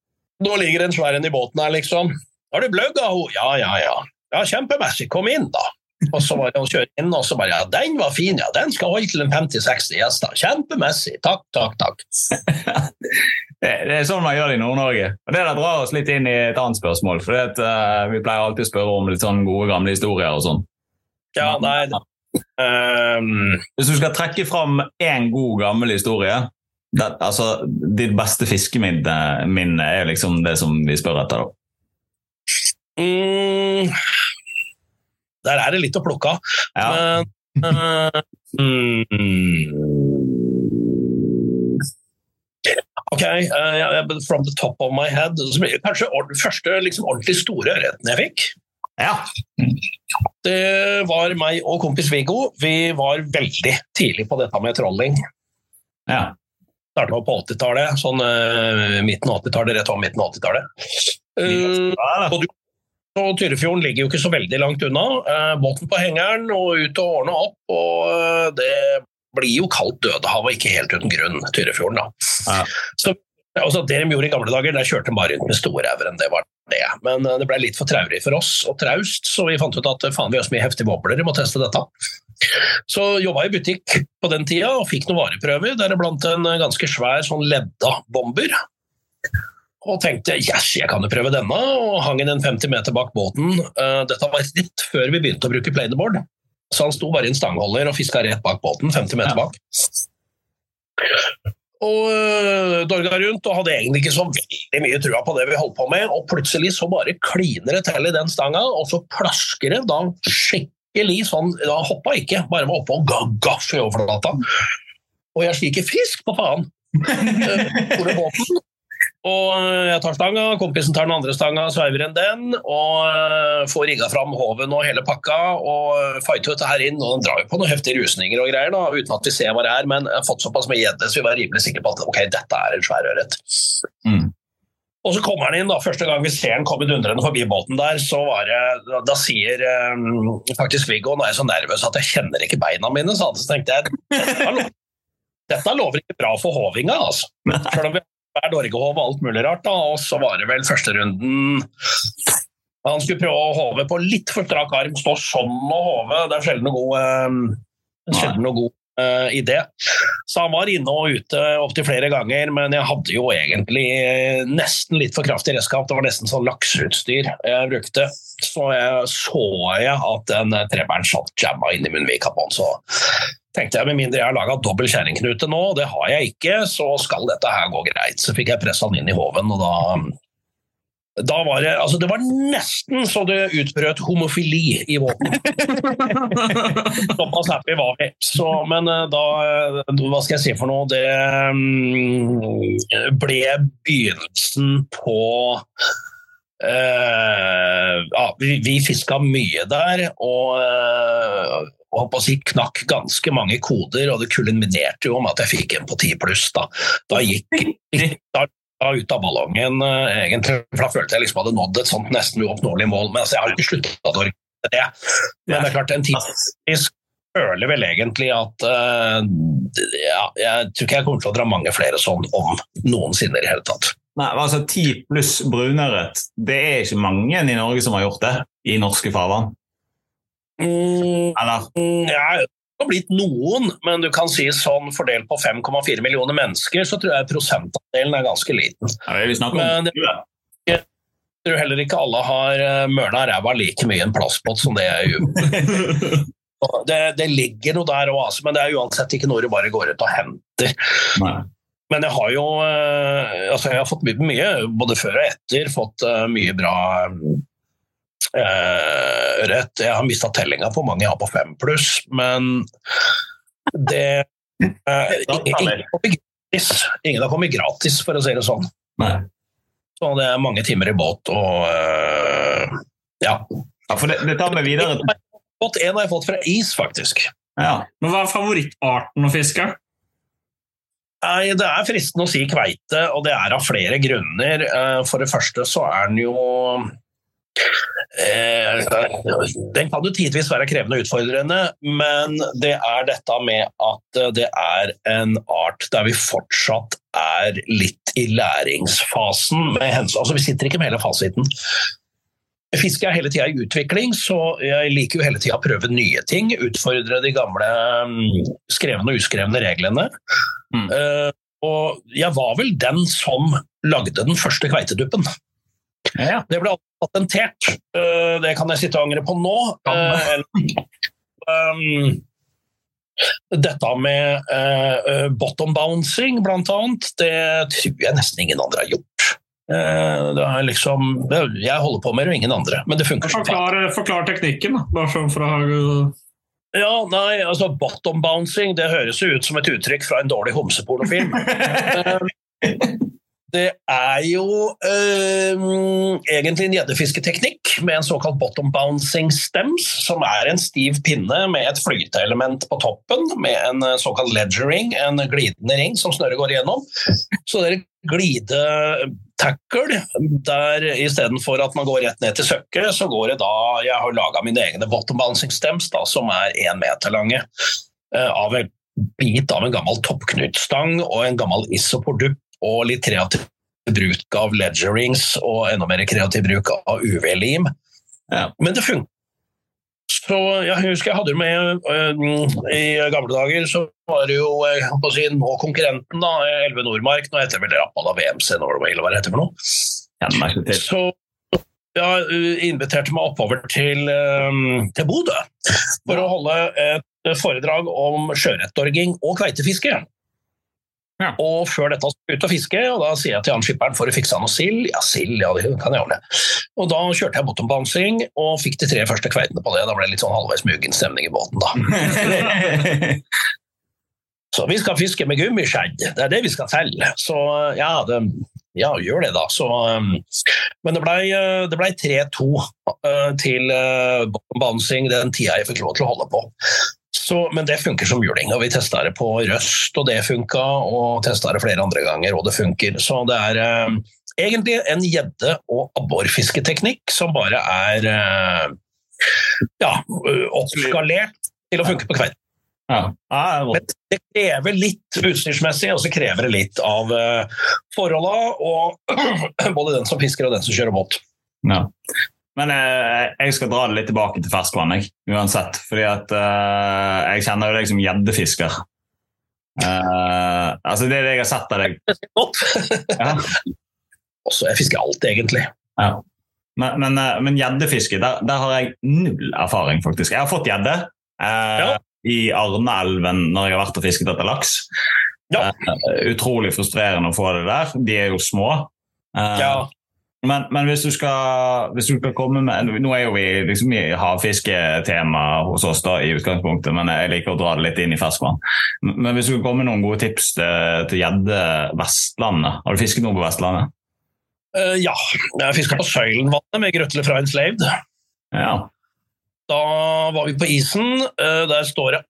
nå ligger en svær en i båten her, liksom. Har du bløgga henne? Ja, ja, ja. Ja, Kjempemessig. Kom inn, da. Og så var det å kjøre inn, og så bare Ja, den var fin, ja. Den skal holde til en 50-60 gjester. Kjempemessig. Takk, takk, takk. Det, det er sånn man gjør det i Nord-Norge. Og Det der drar oss litt inn i et annet spørsmål. for det eh, Vi pleier alltid å spørre om litt sånn gode, gamle historier og sånn. Ja, nei Ehm, Hvis du skal trekke fram én god, gammel historie det, altså, Ditt beste fiskeminne minne er liksom det som vi spør etter. da. mm, Der er det litt å plukke av. Ja. Men uh, mm, Ok, uh, from the top of my head Kanskje den første liksom, ordentlig store ørreten jeg fikk. ja. Det var meg og kompis Viggo. Vi var veldig tidlig på dette med trolling. ja. Starta på 80-tallet, sånn uh, midten av 80-tallet, rett over midten av 80-tallet. Uh, og Tyrifjorden ligger jo ikke så veldig langt unna. Uh, båten på hengeren og ut og ordne opp. og eh, Det blir jo kaldt Dødehavet, ikke helt uten grunn, Tyrifjorden. da. Ja. Så, altså, det de gjorde i gamle dager, der kjørte de bare rundt med storeveren. Det var det. Men eh, det ble litt for traurig for oss, og traust, så vi fant ut at eh, faen, vi har så mye heftige bobler, vi må teste dette. Så jobba i butikk på den tida og fikk noen vareprøver, deriblant en eh, ganske svær sånn ledda bomber. og tenkte yes, jeg kan jo prøve denne, og hang den en 50 meter bak båten. Uh, dette var rett før vi begynte å bruke planerboard, så han sto bare i en stangholder og fiska rett bak båten, 50 meter bak. Og uh, dorga rundt og hadde egentlig ikke så veldig mye trua på det vi holdt på med, og plutselig så bare kliner det til i den stanga, og så plasker det da skikkelig sånn Da hoppa ikke, bare var oppe og ga gaff i overflata. Og jeg skriker 'fisk, på faen'! Uh, båten, og jeg tar stanga, kompisen tar den andre stanga, sveiver enn den, og eh, får rigga fram håven og hele pakka, og fighter dette her inn. Og den drar jo på noen heftige rusninger og greier, da, uten at vi ser hva det er, men jeg har fått såpass mye gjedde så vi var rimelig sikre på at ok, dette er en svær ørret. Mm. Og så kommer han inn, da. Første gang vi ser han komme dundrende forbi båten der, så var det, da sier um, faktisk Viggo Nå er jeg så nervøs at jeg kjenner ikke beina mine, så tenkte jeg dette lover ikke bra for hovinga, altså. Selv om vi hver Dorgehov og alt mulig rart. Da. Og så var det vel førsterunden Han skulle prøve å håve på litt for strak arm, stå sånn og håve. Det er sjelden noe god, um, sjelden noe god uh, det. Så han var inne og ute opptil flere ganger, men jeg hadde jo egentlig nesten litt for kraftig redskap. Det var nesten sånn lakseutstyr jeg brukte. Så jeg så jeg at den trebæren satt jamma inn i munnvika på han, så tenkte jeg med mindre jeg har laga dobbel kjerringknute nå, det har jeg ikke, så skal dette her gå greit. Så fikk jeg pressa den inn i håven, og da da var det, altså det var nesten så det utbrøt homofili i våpenet. Såpass happy var vi. Så, men eh, da Hva skal jeg si for noe? Det um, ble begynnelsen på uh, ja, Vi, vi fiska mye der, og uh, på å si, knakk ganske mange koder, og det kulminerte jo om at jeg fikk en på 10 pluss. Da. da gikk da ut av ballongen, uh, egentlig, for da følte jeg liksom hadde nådd et sånt nesten uoppnåelig mål. Men altså, jeg har jo ikke sluttet å orke det. Men det er klart, en tidsfisk føler vel egentlig at uh, ja, Jeg tror ikke jeg kommer til å dra mange flere sånn om noensinne i det hele tatt. Nei, altså Ti pluss brunørret, det er ikke mange i Norge som har gjort det i norske farvann. Mm, Eller? Mm, ja, har blitt noen, men du kan si sånn fordelt på 5,4 millioner mennesker, så tror jeg prosentandelen er ganske liten. Ja, det om. Men jeg tror heller ikke alle har eh, mørna ræva like mye en plastpott som det jeg gjør. Det, det, ligger noe der òg, altså, men det er uansett ikke noe du bare går ut og henter. Nei. Men jeg har jo eh, altså jeg har fått mye, mye, både før og etter, fått eh, mye bra eh, rett. Jeg har mista tellinga på mange jeg har på fem pluss, men det eh, ingen, ingen, har kommet gratis, for å si det sånn. Nei. Så det er mange timer i båt og uh, ja. ja. For det, det tar meg videre En har jeg fått fra is, faktisk. Ja. Men Hva er favorittarten å fiske? Nei, Det er fristende å si kveite, og det er av flere grunner. Eh, for det første så er den jo Eh, den kan jo tidvis være krevende og utfordrende, men det er dette med at det er en art der vi fortsatt er litt i læringsfasen. Med altså Vi sitter ikke med hele fasiten. Fiske er hele tida i utvikling, så jeg liker jo hele tida å prøve nye ting. Utfordre de gamle mm, skrevne og uskrevne reglene. Mm. Uh, og jeg var vel den som lagde den første kveiteduppen. Ja. Det ble patentert. Uh, det kan jeg sitte og angre på nå. Uh, um, dette med uh, bottom bouncing, blant annet, det tror jeg nesten ingen andre har gjort. det er liksom, jeg holder på med det, og ingen andre. Men det funker forklar, forklar teknikken. Bare sånn fra ja, nei, altså Bottom bouncing det høres jo ut som et uttrykk fra en dårlig homsepornofilm. Det er jo øh, egentlig en gjeddefisketeknikk med en såkalt bottom bouncing stems, som er en stiv pinne med et flyteelement på toppen, med en eh, såkalt ledgering, en glidende ring som snøret går igjennom. Så det er glidetackle der istedenfor at man går rett ned til søkket, så går det da Jeg har laga mine egne bottom bouncing stems, da, som er én meter lange. Øh, av en bit av en gammel toppknutstang og en gammel isopordupp og litt kreativ bruk av ledgerings og enda mer kreativ bruk av UV-lim. Ja. Men det funker. Så jeg husker jeg hadde med øh, I gamle dager så var det jo på å si, nå konkurrenten, da, Elve Nordmark. Nå heter det vel Rappala VMC Norway, eller hva det heter for noe. Så jeg inviterte meg oppover til, øh, til Bodø for å holde et foredrag om sjøørretdorging og kveitefiske. Ja. Og før dette skulle jeg ut og fiske, og da sier jeg til han skipperen å fikse noe sild. Ja, sild, ja, det kan jeg ordne. Og da kjørte jeg bottombouncing og fikk de tre første kveitene på det. Da ble det litt sånn halvveis mugen stemning i båten, da. Så vi skal fiske med gummiskjedd, det er det vi skal selge. Så ja, det, ja gjør det, da. Så, um, men det ble, uh, ble 3-2 uh, til uh, bouncing den tida jeg fikk lov til å holde på. Så, men det funker som juling, og vi testa det på Røst, og det funka. Og testa det flere andre ganger, og det funker. Så det er eh, egentlig en gjedde- og abborfisketeknikk som bare er eh, ja, oppskalert til å funke på kveite. Ja. Ja, det. Men det krever litt utstyrsmessig, og så krever det litt av uh, forholda og både den som fisker og den som kjører båt. Ja. Men eh, jeg skal dra det litt tilbake til ferskvann, jeg, uansett. Fordi at eh, jeg kjenner jo deg som gjeddefisker. Eh, altså det er det jeg har sett av deg. Ja. Også, jeg fisker alt, egentlig. Ja. Men, men, eh, men gjeddefiske, der, der har jeg null erfaring, faktisk. Jeg har fått gjedde eh, Ja. i Arneelven når jeg har vært og fisket etter laks. Ja. Eh, utrolig frustrerende å få det der. De er jo små. Eh, Ja. Men, men hvis, du skal, hvis du skal komme med Nå er jo vi liksom i havfisketema hos oss da, i utgangspunktet, men jeg liker å dra det litt inn i ferskvann. Men hvis du skal komme med noen gode tips til gjedde Vestlandet Har du fisket noe på Vestlandet? Uh, ja. Jeg fiska på Søylenvannet med Grøtle fra Enslaved. Ja. Da var vi på isen. Uh, Der står det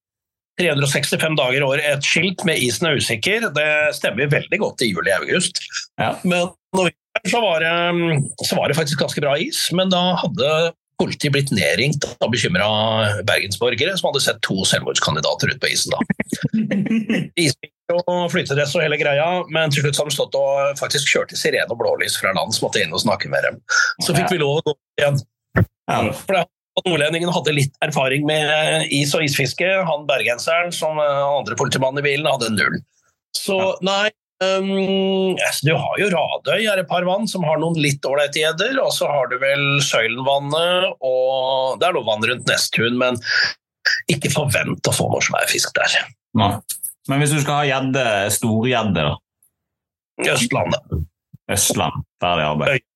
365 dager i året et skilt med 'isen er usikker'. Det stemmer veldig godt i juli-august. Ja. Men når vi så var, det, så var det faktisk ganske bra is. Men da hadde politiet blitt nedringt av bekymra bergensborgere som hadde sett to selvmordskandidater ute på isen. da. Og flytedress og hele greia, men til slutt hadde de stått og faktisk kjørte sirene og blålys fra land som måtte inn og snakke med dem. Så fikk vi lov å gå igjen. For Nordlendingen hadde litt erfaring med is og isfiske. Han bergenseren som eh, andre politimannen i bilen hadde null. Så nei um, altså, Du har jo Radøy, er et par vann som har noen litt ålreite gjedder. Og så har du vel Søylenvannet, og det er noe vann rundt Nesttun, men ikke forvent å få noe svær fisk der. Nei. Men hvis du skal ha gjedde, storgjedde, da? Østlandet. Østland. Ferdig arbeid.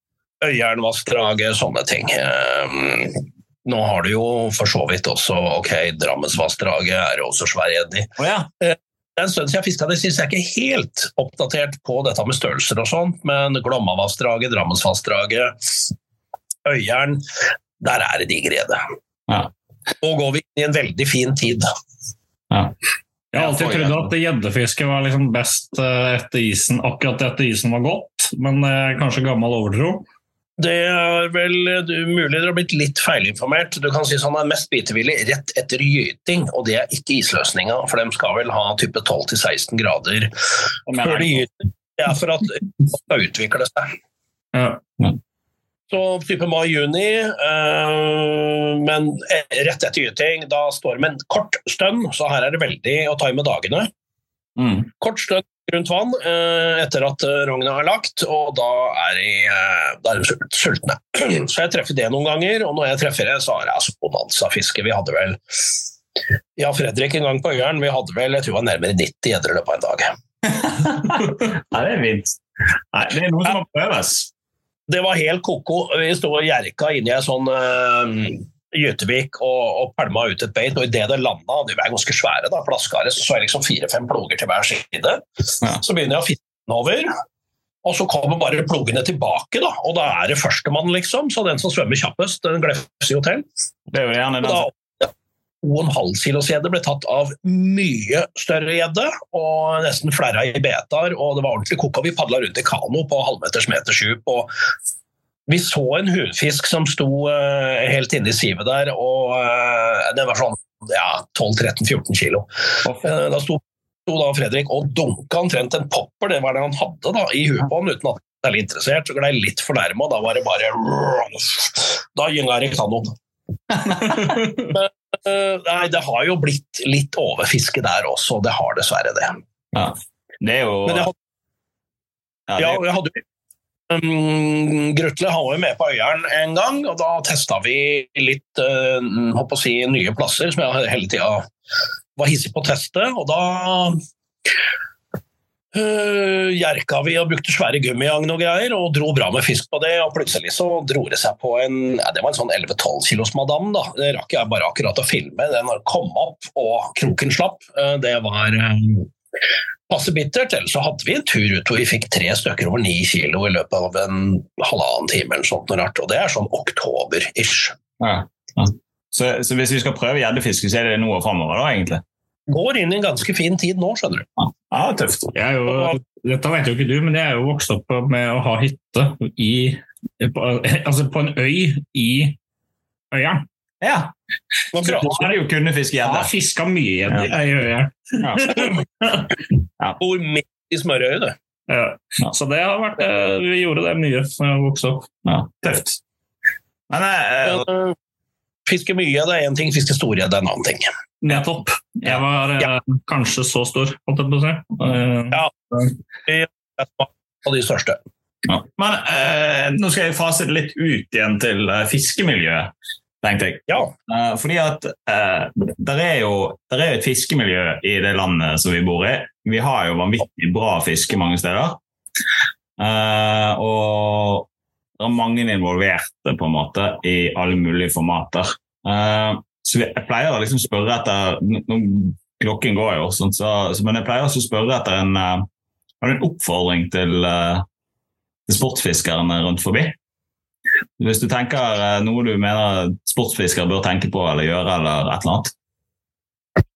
Øyernvassdraget, sånne ting. Um, nå har du jo for så vidt også ok, Drammensvassdraget er også svær gjedde i. Oh, ja. Det er en stund siden jeg fiska det, syns jeg er ikke helt oppdatert på dette med størrelser og sånt, men Glommavassdraget, Drammensvassdraget, Øyeren, der er det diger rede. Ja. Nå går vi inn i en veldig fin tid. Jeg har alltid trodd at gjeddefiske var liksom best eh, etter isen, akkurat etter isen var gått, men eh, kanskje gammel overtro. Det er vel du, mulig dere har blitt litt feilinformert. Du kan si sånn er mest bitevillig rett etter gyting, og det er ikke isløsninga, for de skal vel ha type 12-16 grader før de gyter. Det er for at det skal utvikle seg. Ja. Så type mai-juni, øh, men rett etter gyting, da står det med en kort stønn, så her er det veldig å ta med dagene. Mm. Kort stønn rundt vann øh, etter at øh, rogna er lagt, og da er de, øh, da er de sultne. Så jeg treffer det noen ganger, og når jeg treffer det, så er det altså bonanza-fiske. Vi hadde vel ja, Fredrik en gang på Øyeren, vi hadde vel jeg tror det var nærmere 90 gjedder i løpet av en dag. Nei, det er fint. Nei, det er noe som må prøves. Det var helt ko-ko. Vi sto og gjerka inni ei sånn Gytevik og, og pælma ut et beit, og idet det landa, de er ganske svære, da, flaskeharer, så så det liksom fire-fem ploger til hver side. Ja. Så begynner jeg å fitte den over, og så kommer bare plogene tilbake, da, og da er det førstemann, liksom. Så den som svømmer kjappest, den glefser jo til. Det er jo gjerne Og den da som 2,5 kilos gjedde ble tatt av mye større gjedde, og nesten flerra i betar, og det var ordentlig koka. Vi padla rundt i kano på halvmeters meters djup, og vi så en hunfisk som sto eh, helt inne i sivet der, og eh, den var sånn ja, 12-13-14 kilo. Eh, da sto, sto da Fredrik og dunka omtrent en popper, det var det han hadde da, i huet på han, uten at han var interessert, så glei litt for nærme, og da var det bare Da gynga det kanoen. Nei, det har jo blitt litt overfiske der også. Det har dessverre det. Ja. Det er jo Men hadde... ja, det ja, jeg hadde Um, Grutle har jo med på Øyeren en gang, og da testa vi litt uh, håper å si, nye plasser som jeg hele tida var hissig på å teste. Og da uh, jerka vi og brukte svære gummiagn og greier, og dro bra med fisk på det. Og plutselig så dro det seg på en ja, det var en sånn 11-12 kilos madam. da. Det rakk jeg bare akkurat å filme. Den kom opp, og kroken slapp. Uh, det var um, passe bittert. Ellers så hadde vi en tur ut hvor vi fikk tre stykker over ni kilo i løpet av en halvannen time. eller sånt noe rart, Og det er sånn oktober-ish. ja, ja. Så, så hvis vi skal prøve gjeddefiske, så er det noe framover, da, egentlig? Går inn i en ganske fin tid nå, skjønner du. Ja, tøft. Jeg er jo, dette vet jo ikke du, men jeg er jo vokst opp med å ha hytte i, på, altså på en øy i Øyeren. Ja. Nå har er jo kunne fiske Jeg gjedde. har fiska mye gjedde Ja. Ja. vi bor midt i smørøyet, du. Ja. Så det har vært, eh, vi gjorde det mye da jeg vokste opp. Ja, tøft. Men eh, Uh, Fiske mye det er én ting, fiske storgjedde er en annen ting. Nettopp. Jeg var eh, kanskje så stor, holdt jeg på å si. Eh, Ja. De største. Ja. Men eh, nå skal jeg fase det litt ut igjen til eh, fiskemiljøet, tenkte jeg. Ja. Uh, fordi at uh, der er jo der er et fiskemiljø i det landet som vi bor i. Vi har jo vanvittig bra fiske mange steder. Uh, og det er mange involverte på en måte i alle mulige formater. Så jeg pleier å liksom spørre etter nå- Klokken går jo, sånn, så, så, men jeg pleier også å spørre etter en, en oppfordring til til sportsfiskerne rundt forbi. Hvis du tenker eh, noe du mener sportsfiskere bør tenke på eller gjøre, eller et eller annet.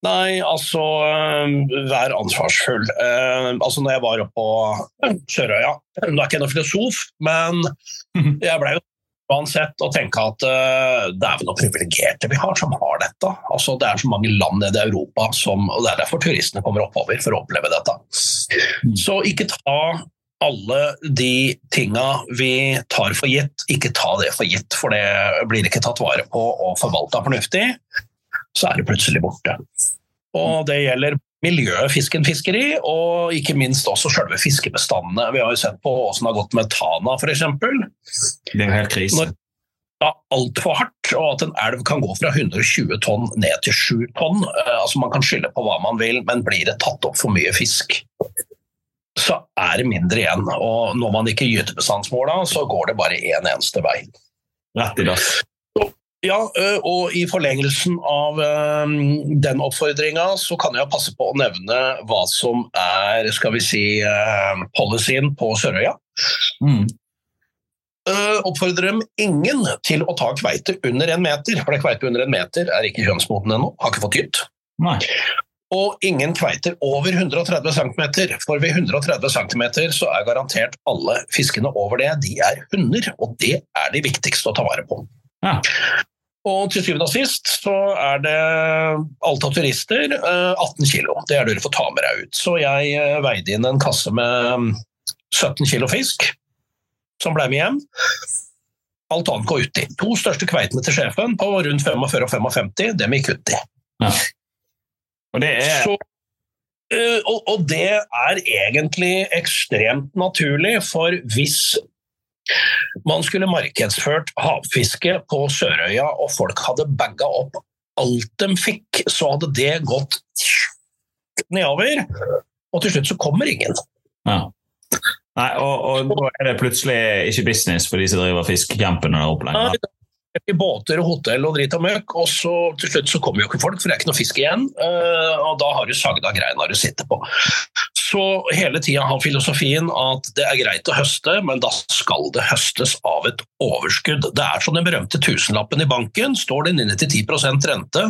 Nei, altså øh, Vær ansvarsfull. Eh, altså når jeg var oppe på Sørøya Nå er ikke jeg noen filosof, men jeg ble jo uansett å tenke at uh, vel noen privilegerte vi har som har dette. Altså Det er så mange land nede i Europa som Og det er derfor turistene kommer oppover for å oppleve dette. Så ikke ta alle de tinga vi tar for gitt, ikke ta det for gitt, for det blir ikke tatt vare på og forvalta fornuftig så er det plutselig borte. Og det gjelder miljøet fisken fisker i, og ikke minst også selve fiskebestandene. Vi har jo sett på hvordan det har gått med Tana f.eks. Det er helt krise. Når- Ja, altfor hardt, og at en elv kan gå fra 120 tonn ned til 7 tonn. Eh, altså Man kan skylde på hva man vil, men blir det tatt opp for mye fisk, så er det mindre igjen. Og når man ikke gytebestandsmåla, så går det bare én eneste vei. Rett i dass. Ja, og i forlengelsen av den oppfordringa, så kan jeg passe på å nevne hva som er skal vi si, policyen på Sørøya. Mm. Oppfordrer dem ingen til å ta kveite under en meter, for det kveite under en meter er ikke kjønnsmoden ennå, har ikke fått gytt. Og ingen kveiter over 130 cm, for ved 130 cm så er garantert alle fiskene over det, de er hunder, og det er de viktigste å ta vare på. Ja. Og til syvende og sist så er det alt av turister eh, 18 kilo. Det er det du får ta med deg ut. Så jeg eh, veide inn en kasse med mm, 17 kilo fisk, som ble med hjem. Alt annet går uti. To største kveitene til sjefen på rundt 45 og 55, dem gikk uti. Og det er Så, eh, og, og det er egentlig ekstremt naturlig, for hvis man skulle markedsført havfiske på Sørøya, og folk hadde bagga opp alt de fikk, så hadde det gått nedover. Og til slutt så kommer ingen. ja. Nei, og, og da er det plutselig ikke business for de som driver fiskecampen der oppe Ikke båter og hotell og drit og møkk, og så til slutt så kommer jo ikke folk, for det er ikke noe fisk igjen. eh, Og da har du sagd av greina du sitter på. Så hele tida har filosofien at det er greit å høste, men da skal det høstes av et overskudd. Det er som den berømte tusenlappen i banken. Står den inne til 10% rente,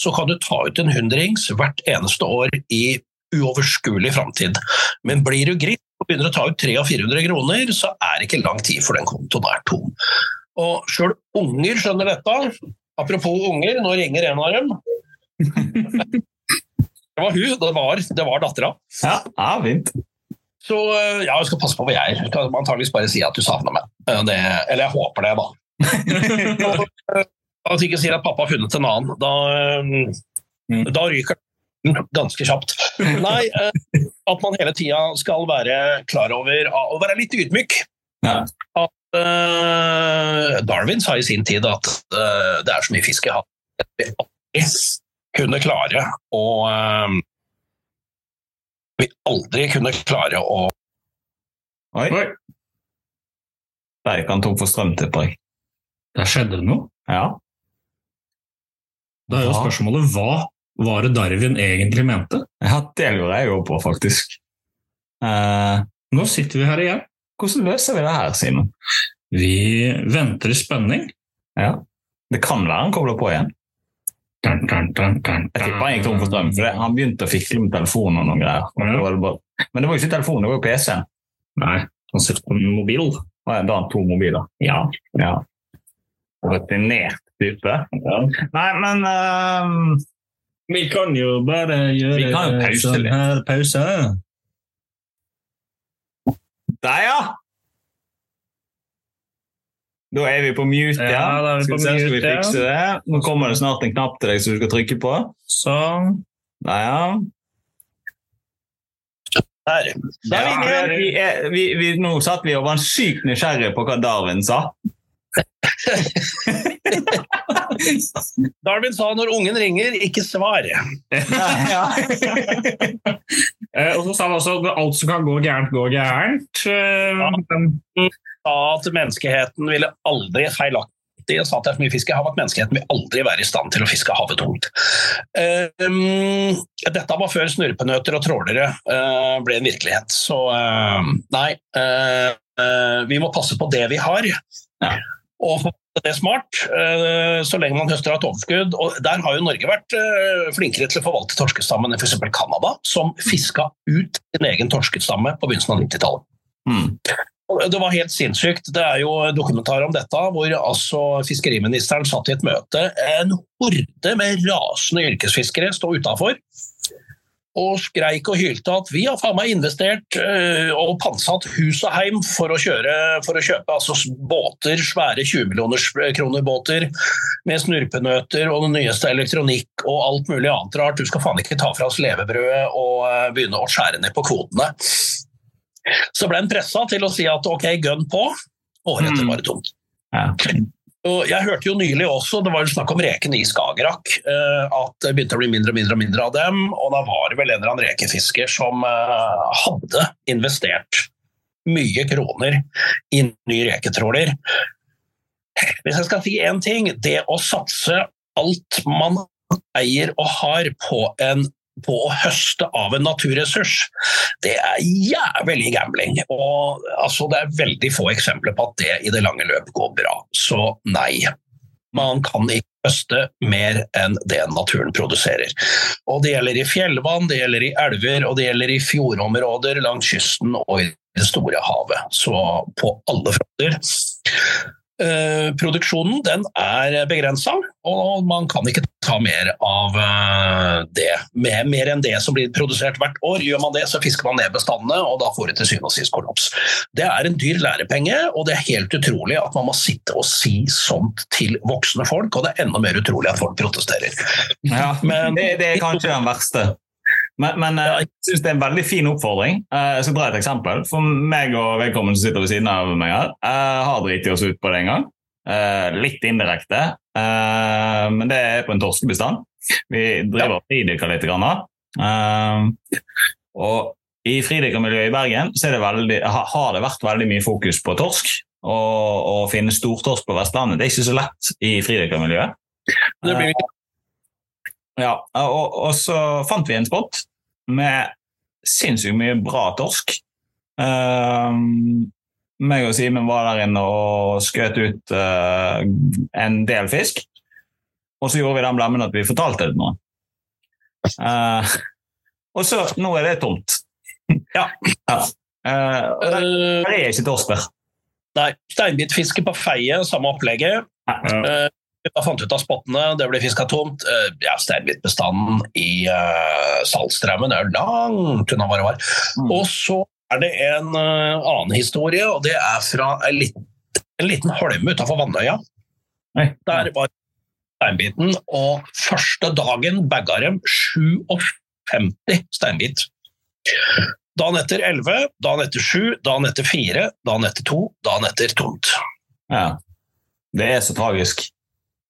så kan du ta ut en hundrings hvert eneste år i uoverskuelig framtid. Men blir du gritt og begynner å ta ut 300-400 kroner, så er det ikke lang tid før den kontoen er tom. Og sjøl unger skjønner dette. Apropos unger, nå ringer en av dem. Det var hun, det var, det var dattera. Ja, ja, fint. Så eh, ja, jeg skal passe på hva jeg er. Skal antakeligvis bare si at du savner meg. Eh, Det, eller jeg håper det, da. At du ikke sier at pappa har funnet en annen. Da, eh, Mm. da ryker den ganske kjapt. Nei, eh, at man hele tida skal være klar over å være litt ydmyk. Ja. At eh, Darwin sa i sin tid at eh, det er så mye fisk i havet at vi aldri kunne klare å eh, Vi aldri kunne klare å Oi. Oi, han tom for strøm, tipper jeg. der skjedde det noe. Ja. Da er jo spørsmålet hva var det Darwin egentlig mente? ja, det lurer jeg jo på, faktisk. Eh, Nå sitter vi her igjen. Hvordan løser vi det her, Simen? Vi venter i spenning. Ja. Det kan være han kobler på igjen. Dun, dun, dun, Jeg tipper han gikk tom for strøm, for det, han begynte å fikle med telefonen og noen greier. Og Ja. da det bare- Men det var jo ikke telefonen, det var jo PC-en. Nei, han sitter på mobil. Da har han to mobiler. Ja. Ja. Rutinert type. Nei, men um... Vi kan jo bare gjøre sånn her pause. Der, ja! Da er vi på mute Ja, ja da er vi skal vi se, skal vi fikse det? Nå kommer det snart en knapp til deg som du skal trykke på. Sånn. Der, ja. Der. Der vi, er vi. vi, er- vi, vi, nå satt vi og var sykt nysgjerrige på hva Darwin sa. Darwin sa når ungen ringer, ikke svar. ja. Eh, og så sa han også at alt som kan gå gærent, går gærent. Ja. sa at menneskeheten ville aldri feilaktig sa at det er så mye fisk i havet at menneskeheten vil aldri være i stand til å fiske havet tungt. Um, dette var før snurpenøter og trålere uh, ble en virkelighet. Så uh, nei, uh, uh, vi må passe på det vi har. Ja. Og det er smart, uh, så lenge man høster av et overskudd. Og der har jo Norge vært uh, flinkere til å forvalte torskestammen enn f.eks. Canada, som fiska ut sin egen torskestamme på begynnelsen av 90-tallet. Mm. Det var helt sinnssykt. Det er jo dokumentar om dette, hvor altså fiskeriministeren satt i et møte. En horde med rasende yrkesfiskere sto utafor og skreik og hylte at vi har faen meg investert øh, og pantsatt hus og heim for å, kjøre, for å kjøpe altså, båter, svære 20 millioners kroner båter med snurpenøter og den nyeste elektronikk og alt mulig annet rart. Du skal faen ikke ta fra oss levebrødet og øh, begynne å skjære ned på kvotene. Så ble en pressa til å si at ok, gønn på. Året etter Mm. var det tomt. Ja. Jeg hørte jo nylig også, det var snakk om rekene i Skagerrak, eh, at det begynte å bli mindre og mindre mindre av dem. Og da var det vel en eller annen rekefisker som eh, hadde investert mye kroner i ny reketråler. Hvis jeg skal si én ting, det å satse alt man eier og har på en på å høste av en naturressurs, det er jævlig gambling. Og altså, det er veldig få eksempler på at det i det lange løp går bra. Så nei. Man kan ikke høste mer enn det naturen produserer. Og Det gjelder i fjellvann, det gjelder i elver og det gjelder i fjordområder langs kysten og i det store havet. Så på alle fronter. Eh, produksjonen den er begrensa, og man kan ikke ta mer av eh, det. Mer, mer enn det som blir produsert hvert år. Gjør man det, så fisker man ned bestandene, og da får det til syvende og sist kollaps. Det er en dyr lærepenge, og det er helt utrolig at man må sitte og si sånt til voksne folk, og det er enda mer utrolig at folk protesterer. Ja, Men- det, det er kanskje den verste. Men, men eh, jeg synes det er en veldig fin oppfordring. Eh, Jeg skal dra et eksempel. For meg og vedkommende som sitter ved siden av meg her, Jeg har driti oss ut på det en gang. Eh, Litt indirekte, eh, men det er på en torskebestand. Vi driver og fridykker litt. Grann, eh, og I fridykkermiljøet i Bergen så er det veldig, har det vært veldig mye fokus på torsk. Og å finne stortorsk på Vestlandet det er ikke så lett i fridykkermiljøet. Det blir Ja, og, og så fant vi en spot med sinnssykt mye bra torsk. Um, meg og Simen var der inne og skjøt ut uh, en del fisk. Og så gjorde vi den blemmen at vi fortalte det til noen. Uh, og så, nå er det tomt. Ja. ja. Og det, Eh, det er ikke torsk der. Nei, steinbitfiske på Feie, samme opplegget. Ja. Da fant ut av spottene, det ble fiska tomt. Eh, Ja, Steinbitbestanden i uh, Saltstraumen er langt unna hva det var. Mm. Og så er det en uh, annen historie, og det er fra en liten, en liten holme utafor Vannøya. Nei. Der var steinbiten, og første dagen bagga dem 57 steinbit. Dagen etter 11, dagen etter 7, dagen etter 4, dagen etter 2, dagen etter tomt. Ja. Det er så tragisk.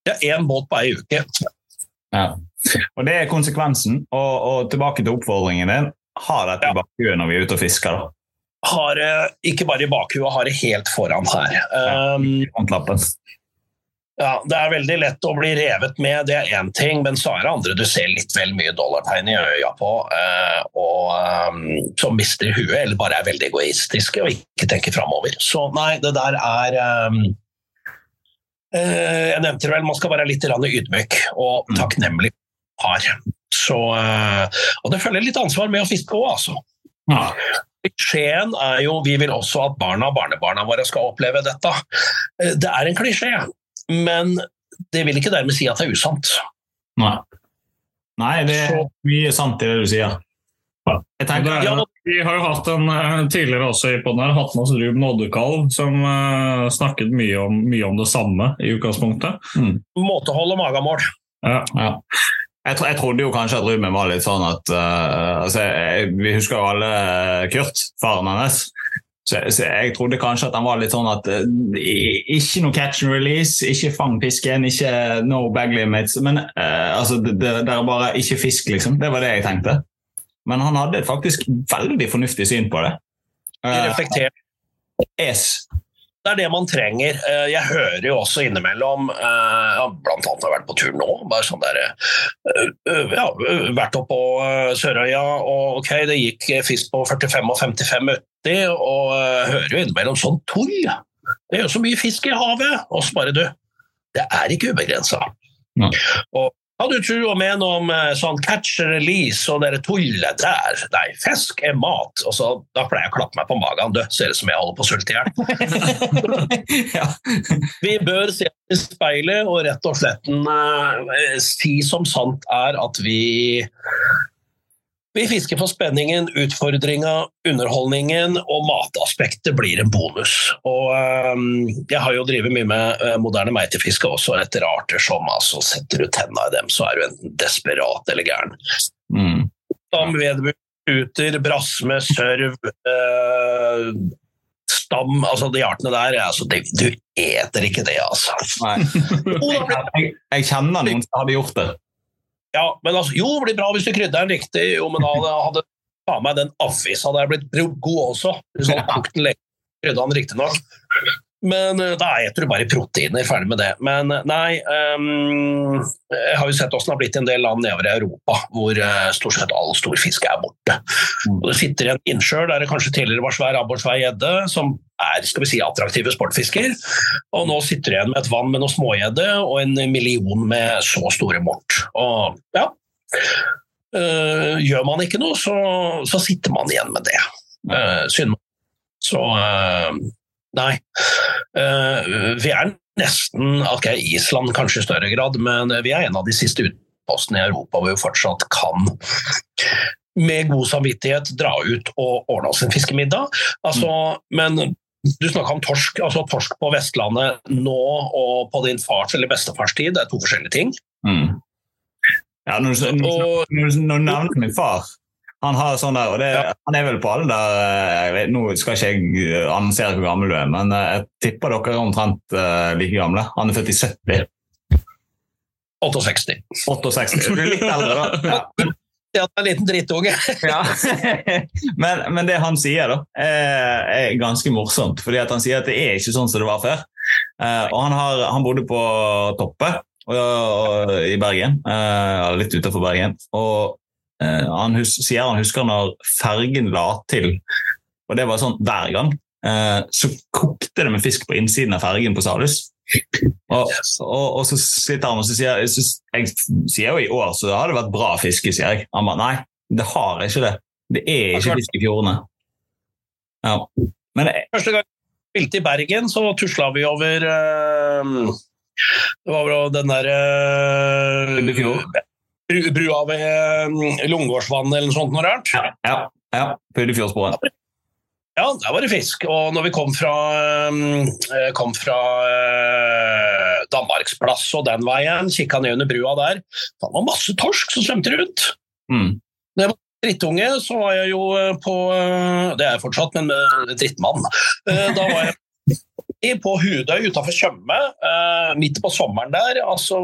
Er én båt på ei uke. Ja. Og det er konsekvensen. Og, og tilbake til oppfordringen din. Ha dette i bakhuet når vi er ute og fisker. da. Har det ikke bare i bakhuet, har det helt foran her. Um, ja, det er veldig lett å bli revet med, det er én ting, men så er det andre du ser litt vel mye dollartegn i øya på, eh, og um, som mister huet, eller bare er veldig egoistiske og ikke tenker framover. Så nei, det der er um, Jeg nevnte det vel, man skal være litt ydmyk og Mm. takknemlig par. Så, eh, og det følger litt ansvar med å fiske òg, altså. Ja. Klisjeen er jo vi vil også at barna og barnebarna våre skal oppleve dette. Eh, Det er en klisjé, men det vil ikke dermed si at det er usant. Nei. Nei, det er mye sant i det du sier. Jeg tenker, er, Ja. Vi har jo hatt en eh, tidligere også i podden her, hatt med oss Ruben Oddekalv, som uh, snakket mye om, mye om det samme i utgangspunktet. Måtehold og magemål. Ja. ja. jeg, tro, jeg trodde jo kanskje at Ruben var litt sånn at uh, altså, jeg, Vi husker jo alle Kurt, faren hans. Så, så jeg trodde kanskje at han var litt sånn at uh, ikke noe catch and release, ikke fang pisken, ikke no bag limits. Men uh, altså, det, det, det er bare ikke fisk, liksom. Det var det jeg tenkte. Men han hadde faktisk veldig fornuftig syn på det. Reflektert. Reflekter. yes. Det er det man trenger. Eh, Jeg hører jo også innimellom, eh, blant annet har jeg vært på tur nå, bare sånn der, eh, eh, ja, eh, vært oppe på eh, Sørøya, og ok, det gikk eh, fisk på 45 og 55 uti, og eh, hører jo innimellom sånn tull. Det er jo så mye fisk i havet, og så bare du, det er ikke ubegrensa. Og ja, du jo med noe om eh, sånn catch and release og dere tullet der. Nei, fisk er mat. Og så, da pleier jeg å klappe meg på magen. Du, ser ut som jeg holder på å sulte i hjel. Vi bør se i speilet og rett og slett eh, si som sant er at vi vi fisker for spenningen, utfordringa, underholdningen, og mataspektet blir en bonus. Og um, Jeg har jo drevet mye med eh, moderne meitefiske også, etter arter som altså, setter du tenna i dem, så er du enten desperat eller gæren. Mm. Stam, vedbud, uter, brasme, sørv, eh, stam Altså de artene der, altså, de, du eter ikke det, altså. Nei. Jeg, jeg kjenner noen som hadde gjort det. Ja, men altså, jo, det blir bra hvis du krydrer den riktig. Jo, men da hadde, hadde faen meg den avisa hadde jeg blitt god også. Hvis han tok den lenge, krydra den riktig nok. Men eh, da eter du bare proteiner, ferdig med det. Men eh, nei um, Jeg har jo sett hvordan det har blitt i en del land nedover i Europa, hvor uh, stort sett all storfiske er borte. Og Det sitter en innsjø der det kanskje tidligere var svær abbor, gjedde, som er skal vi si, attraktive sportfisker. Og nå sitter du igjen med et vann med noe smågjedde og en million med så store mort. Og ja uh, Gjør man ikke noe, så, så sitter man igjen med det. Uh. Så eh, nei. Uh, vi er nesten Ok, Island kanskje i større grad, men vi er en av de siste utpostene i Europa hvor vi fortsatt kan med god samvittighet dra ut og ordne oss en fiskemiddag. Altså, Men du snakka om torsk. altså Torsk på Vestlandet nå og på din fars eller bestefars tid, det er to forskjellige ting. Mm. Ja, når, du, når, du- når du nevner min far han har sånn der, og det, han er vel på alle der eh, vet, Nå skal ikke jeg eh, annonsere hvor gammel du er, men eh, jeg tipper dere er omtrent uh, like gamle. Han er født i 70. 68. 68. Du er litt eldre, da. Ja. Det er en liten drittunge. Ja. men, men det han sier, da, er, er ganske morsomt. fordi at Han sier at det er ikke sånn som det var før. Og han, har, han bodde på Toppe og, og, i Bergen, eh, litt utenfor Bergen. Og han hus, sier han husker når fergen la til, og det var sånn hver gang. Eh, så kokte det med fisk på innsiden av fergen på Salhus. Og, og, og så sitter han og så sier så, Jeg sier jo i år så har det vært bra fiske, sier jeg. Han bare nei, det har ikke det. Det er ikke fisk i fjordene. Ja. Men jeg, Første gang vi spilte i Bergen, så tusla vi over eh, Det var vel den der uh, Puddefjord? Brua ved Lungegårdsvannet eller noe sånt noe rart. ja, ja, Puddefjordsbroen. Ja, der var det fisk. Og når vi kom fra, eh, kom fra eh, Danmarksplass og den veien. Kikka ned under brua der. Det var masse torsk som svømte rundt. Mm. Drittunge, så var jeg jo eh, på eh, Det er jeg fortsatt, men med drittmann. Eh, Da var jeg på Hudøy utafor Tjøme, eh, midt på sommeren der. Altså,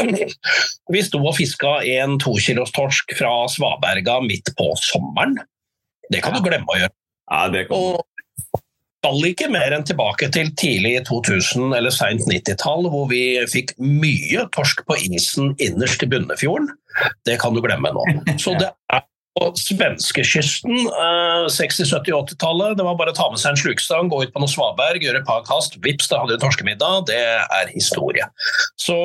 vi sto og fiska en-tokilos torsk fra Svaberga midt på sommeren. Det kan du glemme å gjøre. Ja, det kan. Og skal ikke mer enn tilbake til tidlig 2000- eller seint 90-tall, hvor vi fikk mye torsk på isen innerst i Bunnefjorden. Det kan du glemme nå. Så det er på svenskekysten, eh, 60-, 70-, 80-tallet. Det var bare å ta med seg en slukstang, gå ut på noe svaberg, gjøre et par kast. Vips, da hadde du torskemiddag. Det er historie. Så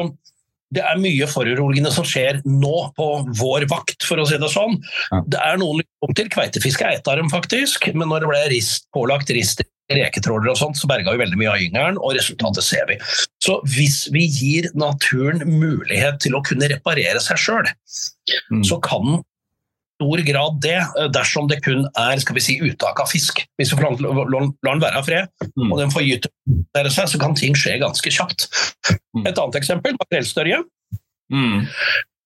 det er mye foruroligende som skjer nå på vår vakt, for å si det sånn. Det er noen lyspunkter. Kveitefiske er et av dem, faktisk. Men når det ble rist, pålagt rist reketrålere og sånt, så berga vi veldig mye av yngelen, og resultatet ser vi. Så hvis vi gir naturen mulighet til å kunne reparere seg sjøl, Mm. så kan i stor grad det, eh, dersom det kun er skal vi si, uttak av fisk. Hvis du får lar den være av fred, Mm. og den får gyte seg, så kan ting skje ganske kjapt. Mm. Et annet eksempel, makrellstørje. Mm.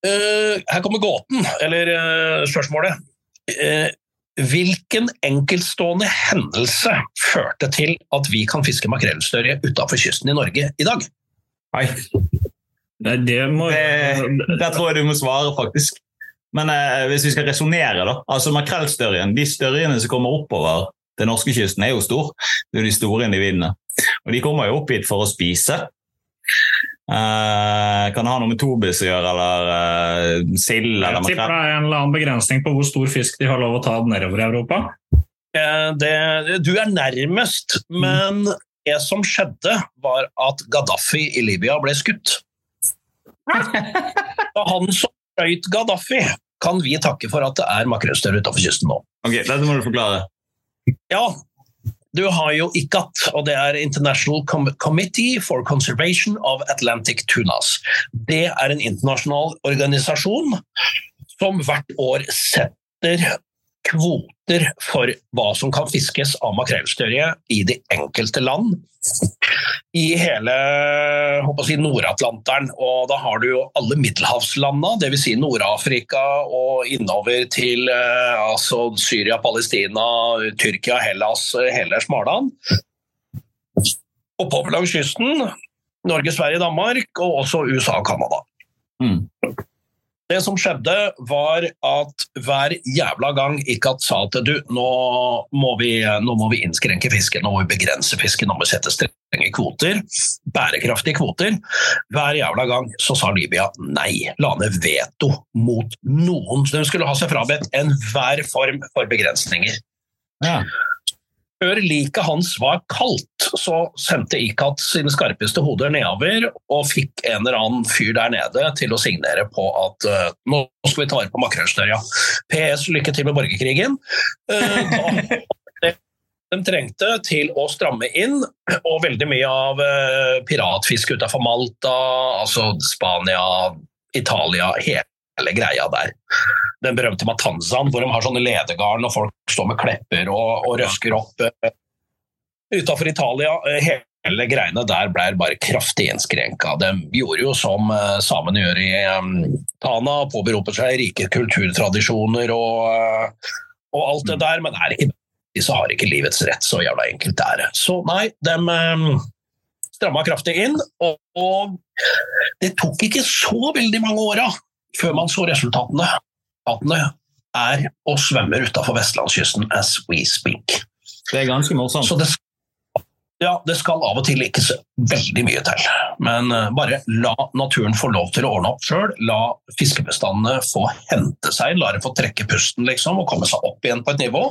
Uh, her kommer gåten, eller uh, spørsmålet. Uh, hvilken enkeltstående hendelse førte til at vi kan fiske makrellstørje utenfor kysten i Norge i dag? Nei, det må det, det tror jeg du må svare, faktisk. Men eh, hvis vi skal resonnere, da. altså Makrellstørjen, de størjene som kommer oppover til norskekysten, er jo stor. Det er jo de store individene. Og de kommer jo opp hit for å spise. Eh, kan det ha noe med tobis å gjøre, eller eh, sild eller Jeg tipper det er en eller annen begrensning på hvor stor fisk de har lov å ta nedover i Europa. Eh, det, du er nærmest, men det som skjedde, var at Gaddafi i Libya ble skutt. Og han som skjøt Gaddafi, kan vi takke for at det er makrellstørre utenfor kysten nå. Ok, Dette må du forklare. Ja, du har jo ICAT, og det er International Com Committee for Conservation of Atlantic Tunas. Det er en internasjonal organisasjon som hvert år setter kvoter for hva som kan fiskes av makrellstørje i de enkelte land i hele si, Nord-Atlanteren. Og da har du jo alle middelhavslandene, dvs. Si Nord-Afrika og innover til eh, altså Syria, Palestina, Tyrkia, Hellas, hele Smaland. Oppover langs kysten. Norge, Sverige, Danmark, og også USA og Canada. Mm. Det som skjedde, var at hver jævla gang Ikat sa at du, nå må vi, nå må vi innskrenke fisket, nå må vi begrense fisket, nå må vi sette strenge kvoter, bærekraftige kvoter. Hver jævla gang så sa Libya nei, la ned veto mot noen. Så de skulle ha seg frabedt enhver form for begrensninger. Ja. Før liket hans var kaldt, så sendte ICAT sine skarpeste hoder nedover og fikk en eller annen fyr der nede til å signere på at uh, nå skal vi ta vare på makrellstørja. PS, lykke til med borgerkrigen. Uh, de trengte til å stramme inn, og veldig mye av uh, piratfiske utenfor Malta, altså Spania, Italia, hele greia der den berømte Matanzaen, hvor de har sånne ledegarn og folk står med klepper og, og røsker opp uh, utafor Italia. Uh, hele greiene der ble bare kraftig innskrenka. De gjorde jo som uh, samene gjør i Tana, påberoper seg rike kulturtradisjoner og, og alt det der, men er ikke så har ikke livets rett så jævla enkelt det. Så nei, de stramma kraftig inn, og, og det tok ikke så veldig mange åra før man så resultatene er og svømmer utafor vestlandskysten as we speak. Det er ganske morsomt. Så det, ja, det skal av og til ikke så veldig mye til. Men uh, bare la naturen få lov til å ordne opp sjøl. La fiskebestandene få hente seg, la dem få trekke pusten liksom, og komme seg opp igjen på et nivå.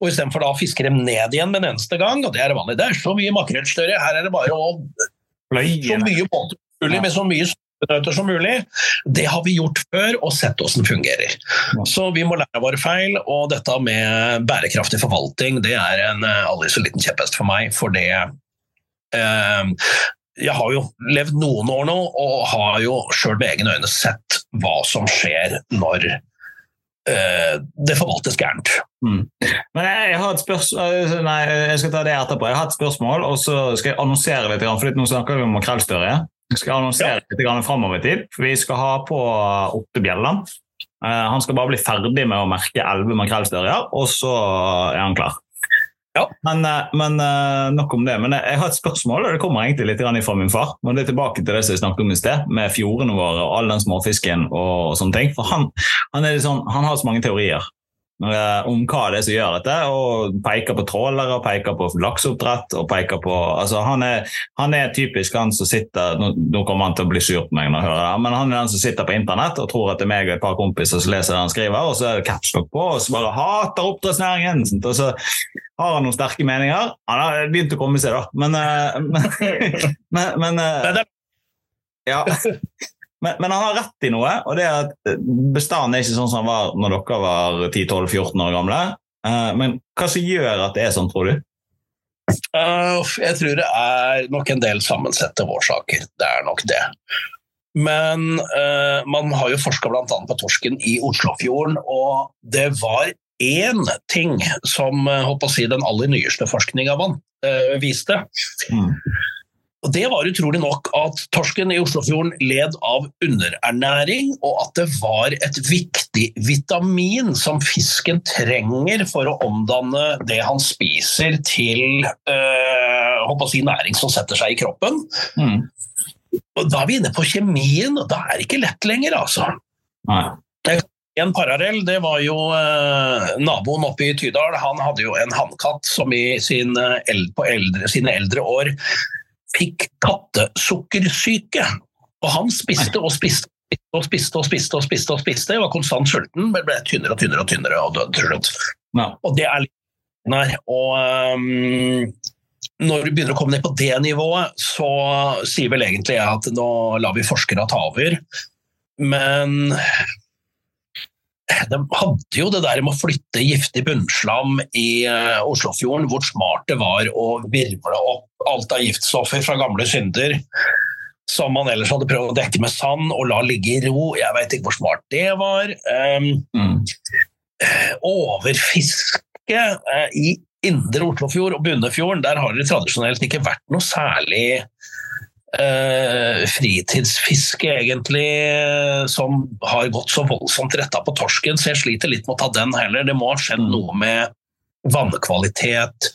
Og istedenfor da å fiske dem ned igjen med en eneste gang, og det er det vanlige. Det er så mye makrellstørje, her er det bare å så mye båter med så mye snøter som mulig. Det har vi gjort før, og sett hvordan fungerer. Så vi må lære våre feil, og dette med bærekraftig forvaltning det er en eh, aldri så liten kjepphest for meg. For det eh, Jeg har jo levd noen år nå, og har jo sjøl med egne øyne sett hva som skjer når eh, det forvaltes gærent. Mm. Men jeg, jeg har et spørsmål Nei, jeg skal ta det etterpå. Jeg har et spørsmål, og så skal jeg annonsere litt. For nå snakker vi om makrellstørje. Skal annonsere litt framover i tid. Vi skal ha på Otte Bjelland. Eh, han skal bare bli ferdig med å merke elleve makrellstørjer, og så er han klar. Ja. Men, men nok om det. Men jeg har et spørsmål, og det kommer egentlig litt fra min far. Men det er tilbake til det som jeg snakket om i sted, med fjordene våre og all den småfisken og sånne ting. For han, han, er sånn, han har så mange teorier om hva det er som gjør dette, og peker på trålere, peker på lakseoppdrett og peker på altså han, er, han er typisk han som sitter Nå, nå kommer han til å bli sur på meg når jeg hører det, men han er den som sitter på internett og tror at det er meg og et par kompiser som leser det han skriver, og så er det capstock på, og så bare hater oppdrettsnæringen. Og så har han noen sterke meninger. Han har begynt å komme seg, da. Men, eh, men, men, men eh, ja. Men, men han har rett i noe, og det er at bestanden er ikke sånn som han var når dere var 10-12-14 år gamle. Eh, Men hva som gjør at det er sånn, tror du? øh, jeg tror det er nok en del sammensette årsaker. Det er nok det. Men man har jo forska bl.a. på torsken i Oslofjorden, og det var én ting som si, den aller nyeste forskninga viste. Mm. Og Det var utrolig nok at torsken i Oslofjorden led av underernæring, og at det var et viktig vitamin som fisken trenger for å omdanne det han spiser til øh, si, næring som setter seg i kroppen. Mm. Og Da er vi inne på kjemien, og da er det ikke lett lenger, altså. Nei. En parallell det var jo eh, naboen oppe i Tydal. Han hadde jo en hannkatt som i sin, eh, på eldre, sine eldre år fikk kattesukkersyke. Og han spiste og spiste og spiste og spiste og spiste og spiste, var konstant sulten, men ble tynnere og tynnere og tynnere og døde til slutt. Og det er litt nær, og um, når du begynner å komme ned på det nivået, så sier vel egentlig jeg at nå lar vi forskere ta over. Men de hadde jo det der med å flytte giftig bunnslam i eh, Oslofjorden, hvor smart det var å virvle opp alt av giftstoffer fra gamle synder som man ellers hadde prøvd å dekke med sand og la ligge i ro. Jeg veit ikke hvor smart det var. Um, Mm. overfiske eh, i indre Oslofjord og Bunnefjorden, der har det tradisjonelt ikke vært noe særlig eh, fritidsfiske, egentlig, eh, som har gått så voldsomt retta på torsken, så jeg sliter litt med å ta den heller. Det må ha skjedd Mm. noe med vannkvalitet,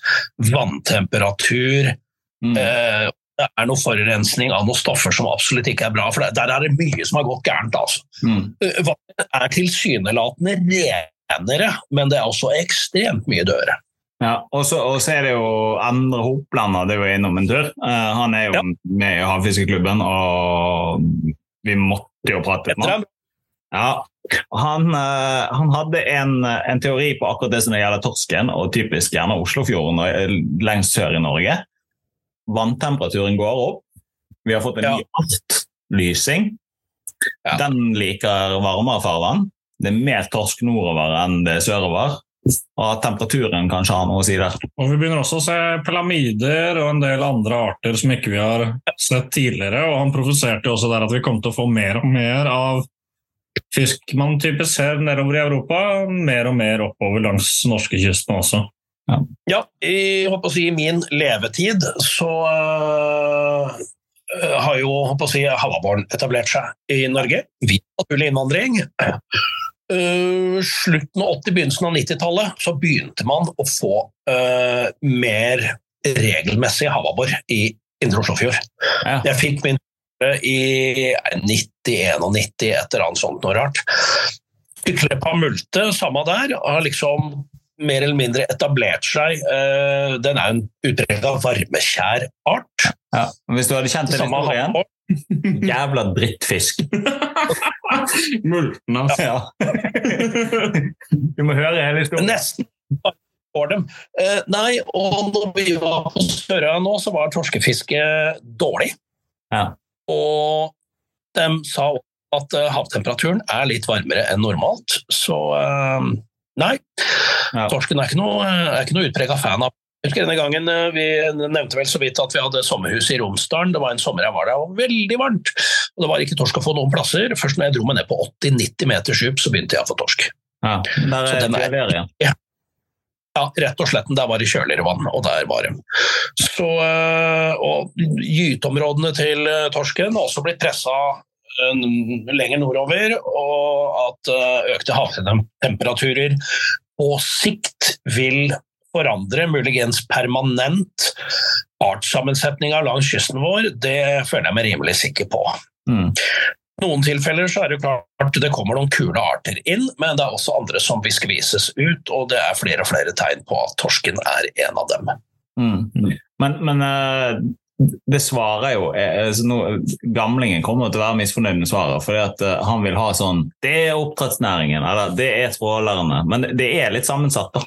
vanntemperatur. Mm. Eh, det er noe forurensning av noen stoffer som absolutt ikke er bra. for Der er det mye som har gått gærent. altså. Mm. Eh, Vannet er tilsynelatende renere, men det er også ekstremt mye dødere. Ja, og så, er det jo Endre Hopland, det er jo innom en tur. Uh, han er jo Ja. med i Havfiskeklubben, og vi måtte jo prate med han. Ja, han, uh, han hadde en, en teori på akkurat det som det gjelder torsken, og typisk gjerne Oslofjorden og eh, lengst sør i Norge. Vanntemperaturen går opp. Vi har fått en Ja. ny artlysing. Ja. Den liker varmere farvann. Det er mer torsk nordover enn det er sørover. Og temperaturen kanskje har noe å si der. Og Vi begynner også å se pelamider og en del andre arter som ikke vi har sett tidligere. og Han provoserte jo også der at vi kom til å få mer og mer av fisk man typisk ser nedover i Europa, mer og mer oppover langs norskekysten også. Ja, i, håper å si, i min levetid så øh, har jo håper å si, havabberen etablert seg i Norge. Vi har naturlig innvandring. Øh, slutten av 80-, begynnelsen av 90-tallet så begynte man å få uh, mer regelmessig havabbor i Indre Oslofjord. Ja. Jeg fikk min i 90-91, et eller annet sånt noe rart. Ytterleppa multe, samme der, har liksom mer eller mindre etablert seg. Eh, Den er en utprega varmekjær art. Ja. Hvis du hadde kjent den Samme historien havabbor. Jævla drittfisk. Multen, altså. Ja. Du må høre hele historien. Nesten for dem. Eh, nei, og når vi var på Sørøya nå, så var torskefisket dårlig. Ja. Og de sa at eh, havtemperaturen er litt varmere enn normalt. Så eh, nei, Ja. torsken er ikke noe, er ikke noe utprega fan av. Jeg husker denne gangen eh, Vi nevnte vel så vidt at vi hadde sommerhus i Romsdalen. Det var en sommer jeg var der, og veldig varmt. Og Det var ikke torsk å få noen plasser. Først når jeg dro meg ned på 80-90 meters dyp, så begynte jeg å få torsk. Ja. Der er den er- Bjørn ja, Ja, rett og slett. Der var det kjøligere vann, og der var det. Så, øh, og gyteområdene til øh, torsken har også blitt pressa lenger nordover, og at økte havtemperaturer på sikt vil forandre, muligens permanent, artssammensetninga langs kysten vår, det føler jeg meg rimelig sikker på. Mm. noen tilfeller så er det klart det kommer noen kule arter inn, men det er også andre som vil skvises ut, og det er flere og flere tegn på at torsken er en av dem. Mm. Men, men uh det svarer jo eh, nå, Gamlingen kommer til å være misfornøyd med svaret, fordi at eh, han vil ha sånn Det er oppdrettsnæringen, eller det er trålerne. Men det er litt sammensatt, da.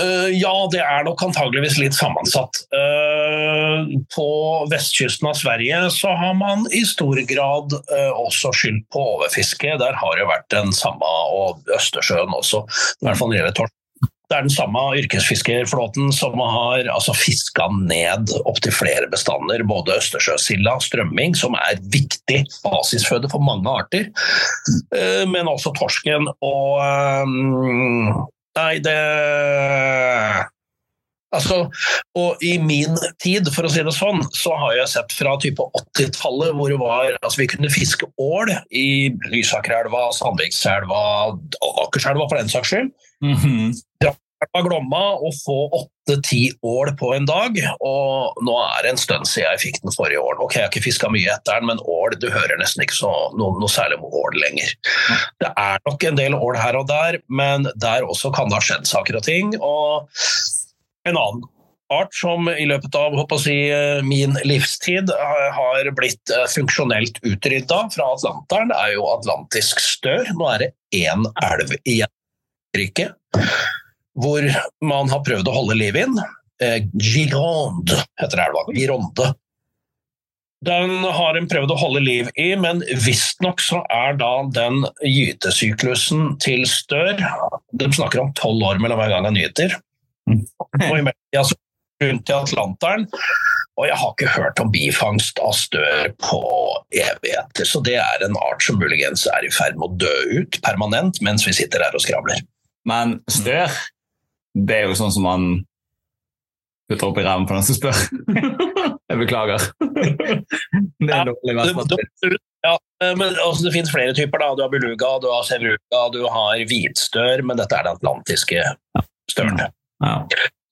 Eh, ja, det er nok antageligvis litt sammensatt. Uh, på vestkysten av Sverige så har man i stor grad uh, også skyld på overfiske. Der har det vært den samme, og Østersjøen også, i hvert fall når det gjelder torsk. Det er den samme yrkesfiskerflåten som har altså, fiska ned opptil flere bestander. Både østersjøsilda, strømming, som er viktig basisføde for mange arter, men også torsken. Og Nei, det Altså, og I min tid, for å si det sånn, så har jeg sett fra type 80-tallet hvor det var, altså vi kunne fiske ål i Lysakerelva, Sandvikselva, Akerselva for den saks skyld. Mm -hmm. Glomma og få åtte-ti ål på en dag. Og nå er det en stund siden jeg fikk den forrige ålen. Ok, Jeg har ikke fiska mye etter den, men ål du hører nesten ikke så, noe, noe særlig om ål lenger. Det er nok en del ål her og der, men der også kan det ha skjedd saker og ting. og en annen art som i løpet av si, min livstid har blitt funksjonelt utrydda fra Atlanteren, er jo atlantisk stør. Nå er det én elv igjen i riket hvor man har prøvd å holde liv inn. Gironde heter elva. Gironde. Den har en prøvd å holde liv i, men visstnok så er da den gytesyklusen til stør De snakker om tolv år mellom hver gang han gyter. Og i media så rundt i Atlanteren. Og jeg har ikke hørt om bifangst av stør på evigheter, så det er en art som muligens er i ferd med å dø ut permanent mens vi sitter her og skravler. Men stør, det er jo sånn som man putter opp i ræven på den som spør. jeg beklager. det er dårlig. Ja, men altså, Det finnes flere typer. da. Du har beluga, du har sevruga, du har hvitstør, men dette er den atlantiske støren. Ja.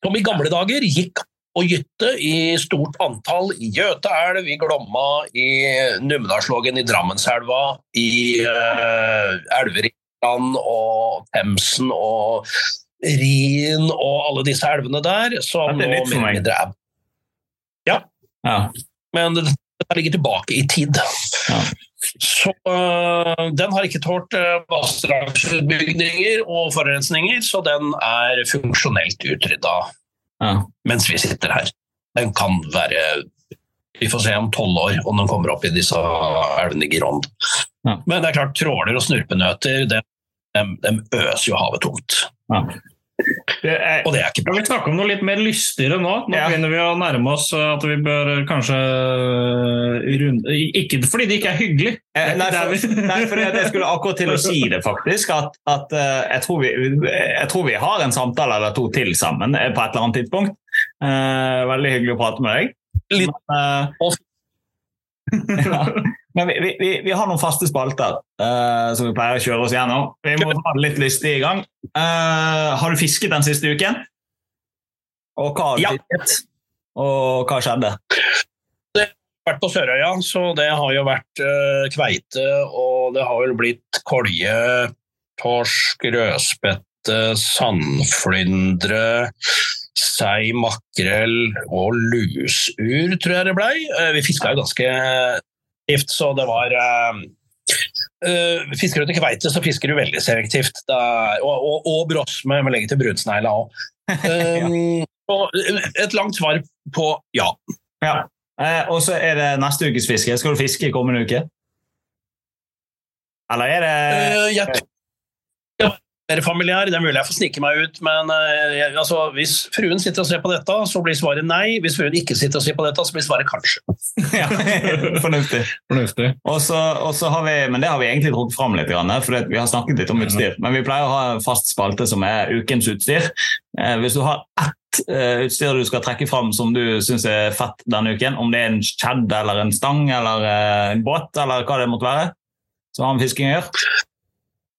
Som i gamle dager gikk og gytte i stort antall i Gjøteelv, i Glomma, i Numedalslågen, i Drammenselva, i uh, elver i Land og Themsen og Rien og alle disse elvene der. Som nå er litt for meg. Er... Ja. ja. Men det, det ligger tilbake i tid. Ja. Så øh, den har ikke tålt øh, vassdragsutbygninger og forurensninger, så den er funksjonelt utrydda ja. mens vi sitter her. Den kan være Vi får se om tolv år om den kommer opp i disse elvene i Gironde. Ja. Men det er klart, tråler og snurpenøter de øser jo havet tomt. Ja. Det er, og det er ikke bra. Kan vi snakke om noe litt mer lystigere nå? Nå Ja. begynner vi å nærme oss at vi bør kanskje runde Ikke fordi det ikke er hyggelig. Eh, Nei, Det for, nei, for jeg skulle akkurat til å si det, faktisk. At, at eh, jeg, tror vi, jeg tror vi har en samtale eller to til sammen eh, på et eller annet tidspunkt. Eh, veldig hyggelig å prate med deg. Litt- Men, eh, ja. Men vi, vi, vi, har noen faste spalter uh, som vi pleier å kjøre oss gjennom. Vi må ha det litt lystig i gang. Uh, har du fisket den siste uken? Og hva har du Ja. fisket? Og hva skjedde? vært på Sørøya, så det har jo vært uh, kveite, og det har vel blitt kolje, torsk, rødspette, sandflyndre, sei, makrell og lusur, tror jeg det blei. Vi fiska jo ganske gift, så det var eh, eh, Fisker du til kveite, så fisker du veldig selektivt. Er, og, og, og brosme, men legge til brunsnegla òg. et langt svar på ja. Ja. Eh, og så er det neste ukes fiske. Skal du fiske i kommende uke? Eller er det uh, jeg mer familiær. Det er mulig jeg får snike meg ut, men eh, jeg, altså, hvis fruen sitter og ser på dette, så blir svaret nei. Hvis fruen ikke sitter og ser på dette, så blir svaret kanskje. Ja, Fornuftig. Fornuftig. Også, også har vi, men det har vi egentlig trukket fram litt, for vi har snakket litt om utstyr. Men vi pleier å ha en fast spalte som er ukens utstyr. Eh, hvis du har ett eh, utstyr du skal trekke fram som du syns er fett denne uken, om det er en kjedd eller en stang eller en båt eller hva det måtte være, så har med fisking å gjøre.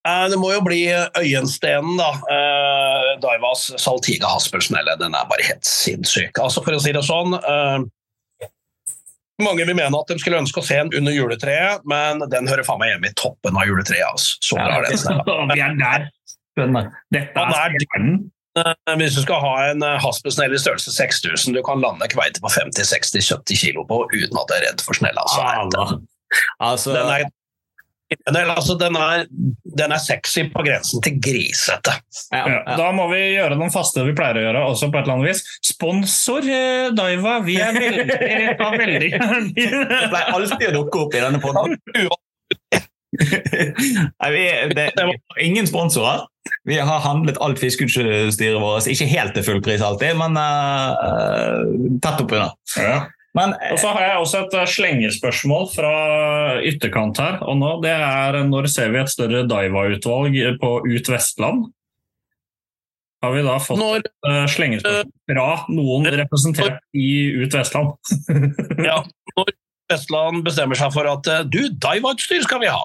Eh, Det må jo bli Øyenstenen, da. Eh, Daivas Saltiga Haspelsnelle. Den er bare helt sinnssyk. Altså, for å si det sånn eh, Mange vil mene at de skulle ønske å se en under juletreet, men den hører faen meg hjemme i toppen av juletreet. Altså. Så bra er den snella. Vi er der. Dette er er- stjernen. Hvis du skal ha en Haspersen eller i størrelse 6000, du kan lande kveite på 50-60-70 kilo på uten at du er redd for snella. Så den, Altså, den, er, altså, den, er, den er sexy på grensen til grisete. ja, Ja, da må vi gjøre den faste vi pleier å gjøre, også på et eller annet vis. Sponsor eh, Daiva, vi er veldig, vi tar veldig Det pleier alltid å dukke opp i denne podden. Nei, vi, det, ingen sponsorer. Vi har handlet alt fiskeutstyret vårt, ikke helt til full pris alltid, men uh, tett oppunder. Ja. Men Og så har jeg også et slengespørsmål fra ytterkant her. og nå, det er Når ser vi et større Daiva-utvalg på Ut Vestland? Har vi da fått Når, et slengespørsmål fra noen representert i Ut Vestland? ja, når Vestland bestemmer seg for at eh, du, Daiwa-utstyr skal vi ha.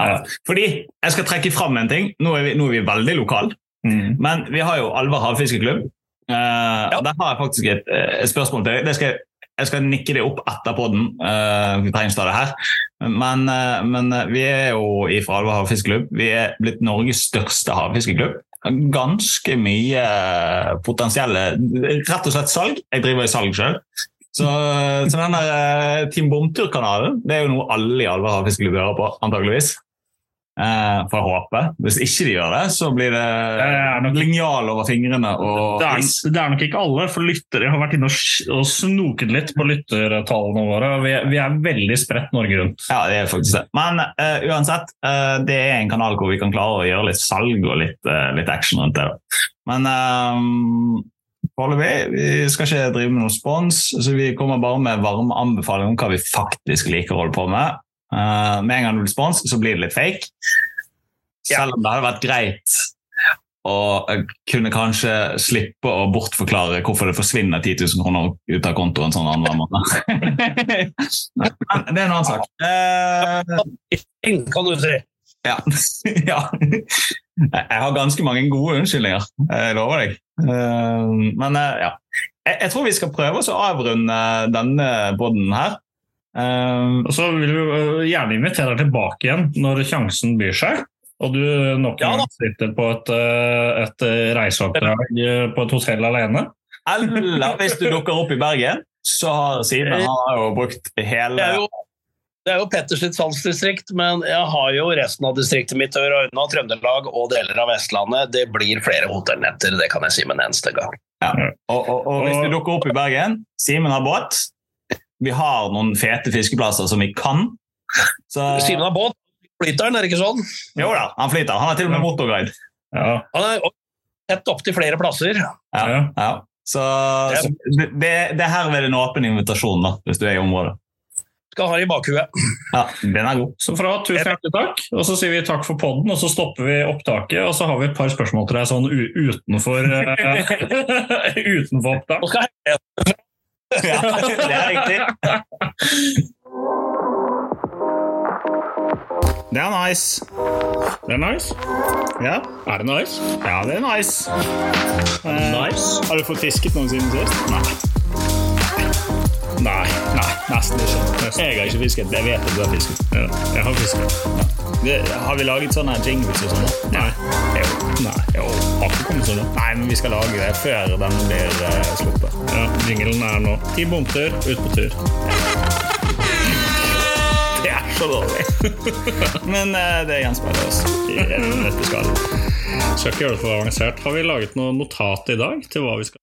ja, fordi jeg skal trekke fram en ting. Nå er vi, nå er vi veldig lokale, Mm. men vi har jo Alver havfiskeklubb. Uh, Der har jeg faktisk et, eh, et spørsmål til deg. Det skal, jeg skal nikke det opp etter podden. Uh, vi trenger det her. Men, uh, men vi er jo i Alver havfiskeklubb. Vi er blitt Norges største havfiskeklubb. Ganske mye potensielle Rett og slett salg. Jeg driver i salg sjøl. Så, så den der eh, Team Bomtur-kanalen det er jo noe alle i Alver havfiskeklubb hører på, antageligvis. Eh, får jeg håpe. Hvis ikke de gjør det, så blir det er linjal over fingrene og Det er, det er nok ikke alle, for lyttere har vært inne og, snoket litt på lyttertallene våre. Vi, vi er veldig spredt Norge rundt. Ja, det er faktisk det. Men eh, uansett, eh, det er en kanal hvor vi kan klare å gjøre litt salg og litt, litt action rundt det. da. Men uh, foreløpig vi skal ikke drive med noen spons, så vi kommer bare med varme anbefalinger om hva vi faktisk liker å holde på med. Eh, med en gang det blir spons, så blir det litt fake. Selv om det hadde vært greit å kunne kanskje slippe å bortforklare hvorfor det forsvinner 10 000 kroner ut av kontoen sånn annenhver måned. Men det er en annen sak. Eh, Kan du si. ja. ja. Jeg har ganske mange gode unnskyldninger, jeg lover deg. Eh, Men ja. Jeg, jeg tror vi skal prøve å avrunde denne boden her. Eh, Og så vil vi øh, gjerne invitere deg tilbake igjen når sjansen byr seg. Og du nok Ja en gang sitter på et, øh, et reiseoppdrag på et hotell alene. Eller hvis du dukker opp i Bergen, så har Simen har jo brukt hele Det er jo, det er jo Petters salgsdistrikt, men jeg har jo resten av distriktet mitt og unna Trøndelag og deler av Vestlandet. Det blir flere hotellnetter, det kan jeg si med en eneste gang. Og, og, og hvis du dukker opp i Bergen, Simen har båt. Vi har noen fete fiskeplasser som vi kan. Så, Simen har båt, flyter han, er det ikke sånn? jo da, han flyter. Han er til og med motorguide. Ja. Han er tett opptil flere plasser. Ja, Ja. ja. Så, så det, det er herved en åpen invitasjon, da, hvis du er i området. Skal ha det i bakhuet. Ja, Den er god. Så fra tusen hjertelig takk, og så sier vi takk for podden, og så stopper vi opptaket, og så har vi et par spørsmål til deg sånn utenfor utenfor, øh, utenfor opptak. Ja, det er riktig. Det er nice. Det er nice. Ja, Er det nice? ja det er nice. Eh, Nice. Har du fått fisket noen siden sist? Nei. Nei. Nei, nesten ikke. Nesten. Jeg har ikke fisket. Jeg vet at du har fisket. Ja, jeg har fisket. Det, har vi laget sånne jingles og sånn? Nei. Jo. Nei, Jo, har ikke kommet sånn. Nei, men vi skal lage det før den blir uh, sluppet. Ja, jinglen er nå ti bomtur, ut på tur. Det er så dårlig. men uh, det gjenspeiler oss i skallet. Skal ikke gjøre det for avansert. Har vi laget noe notat i dag til hva vi skal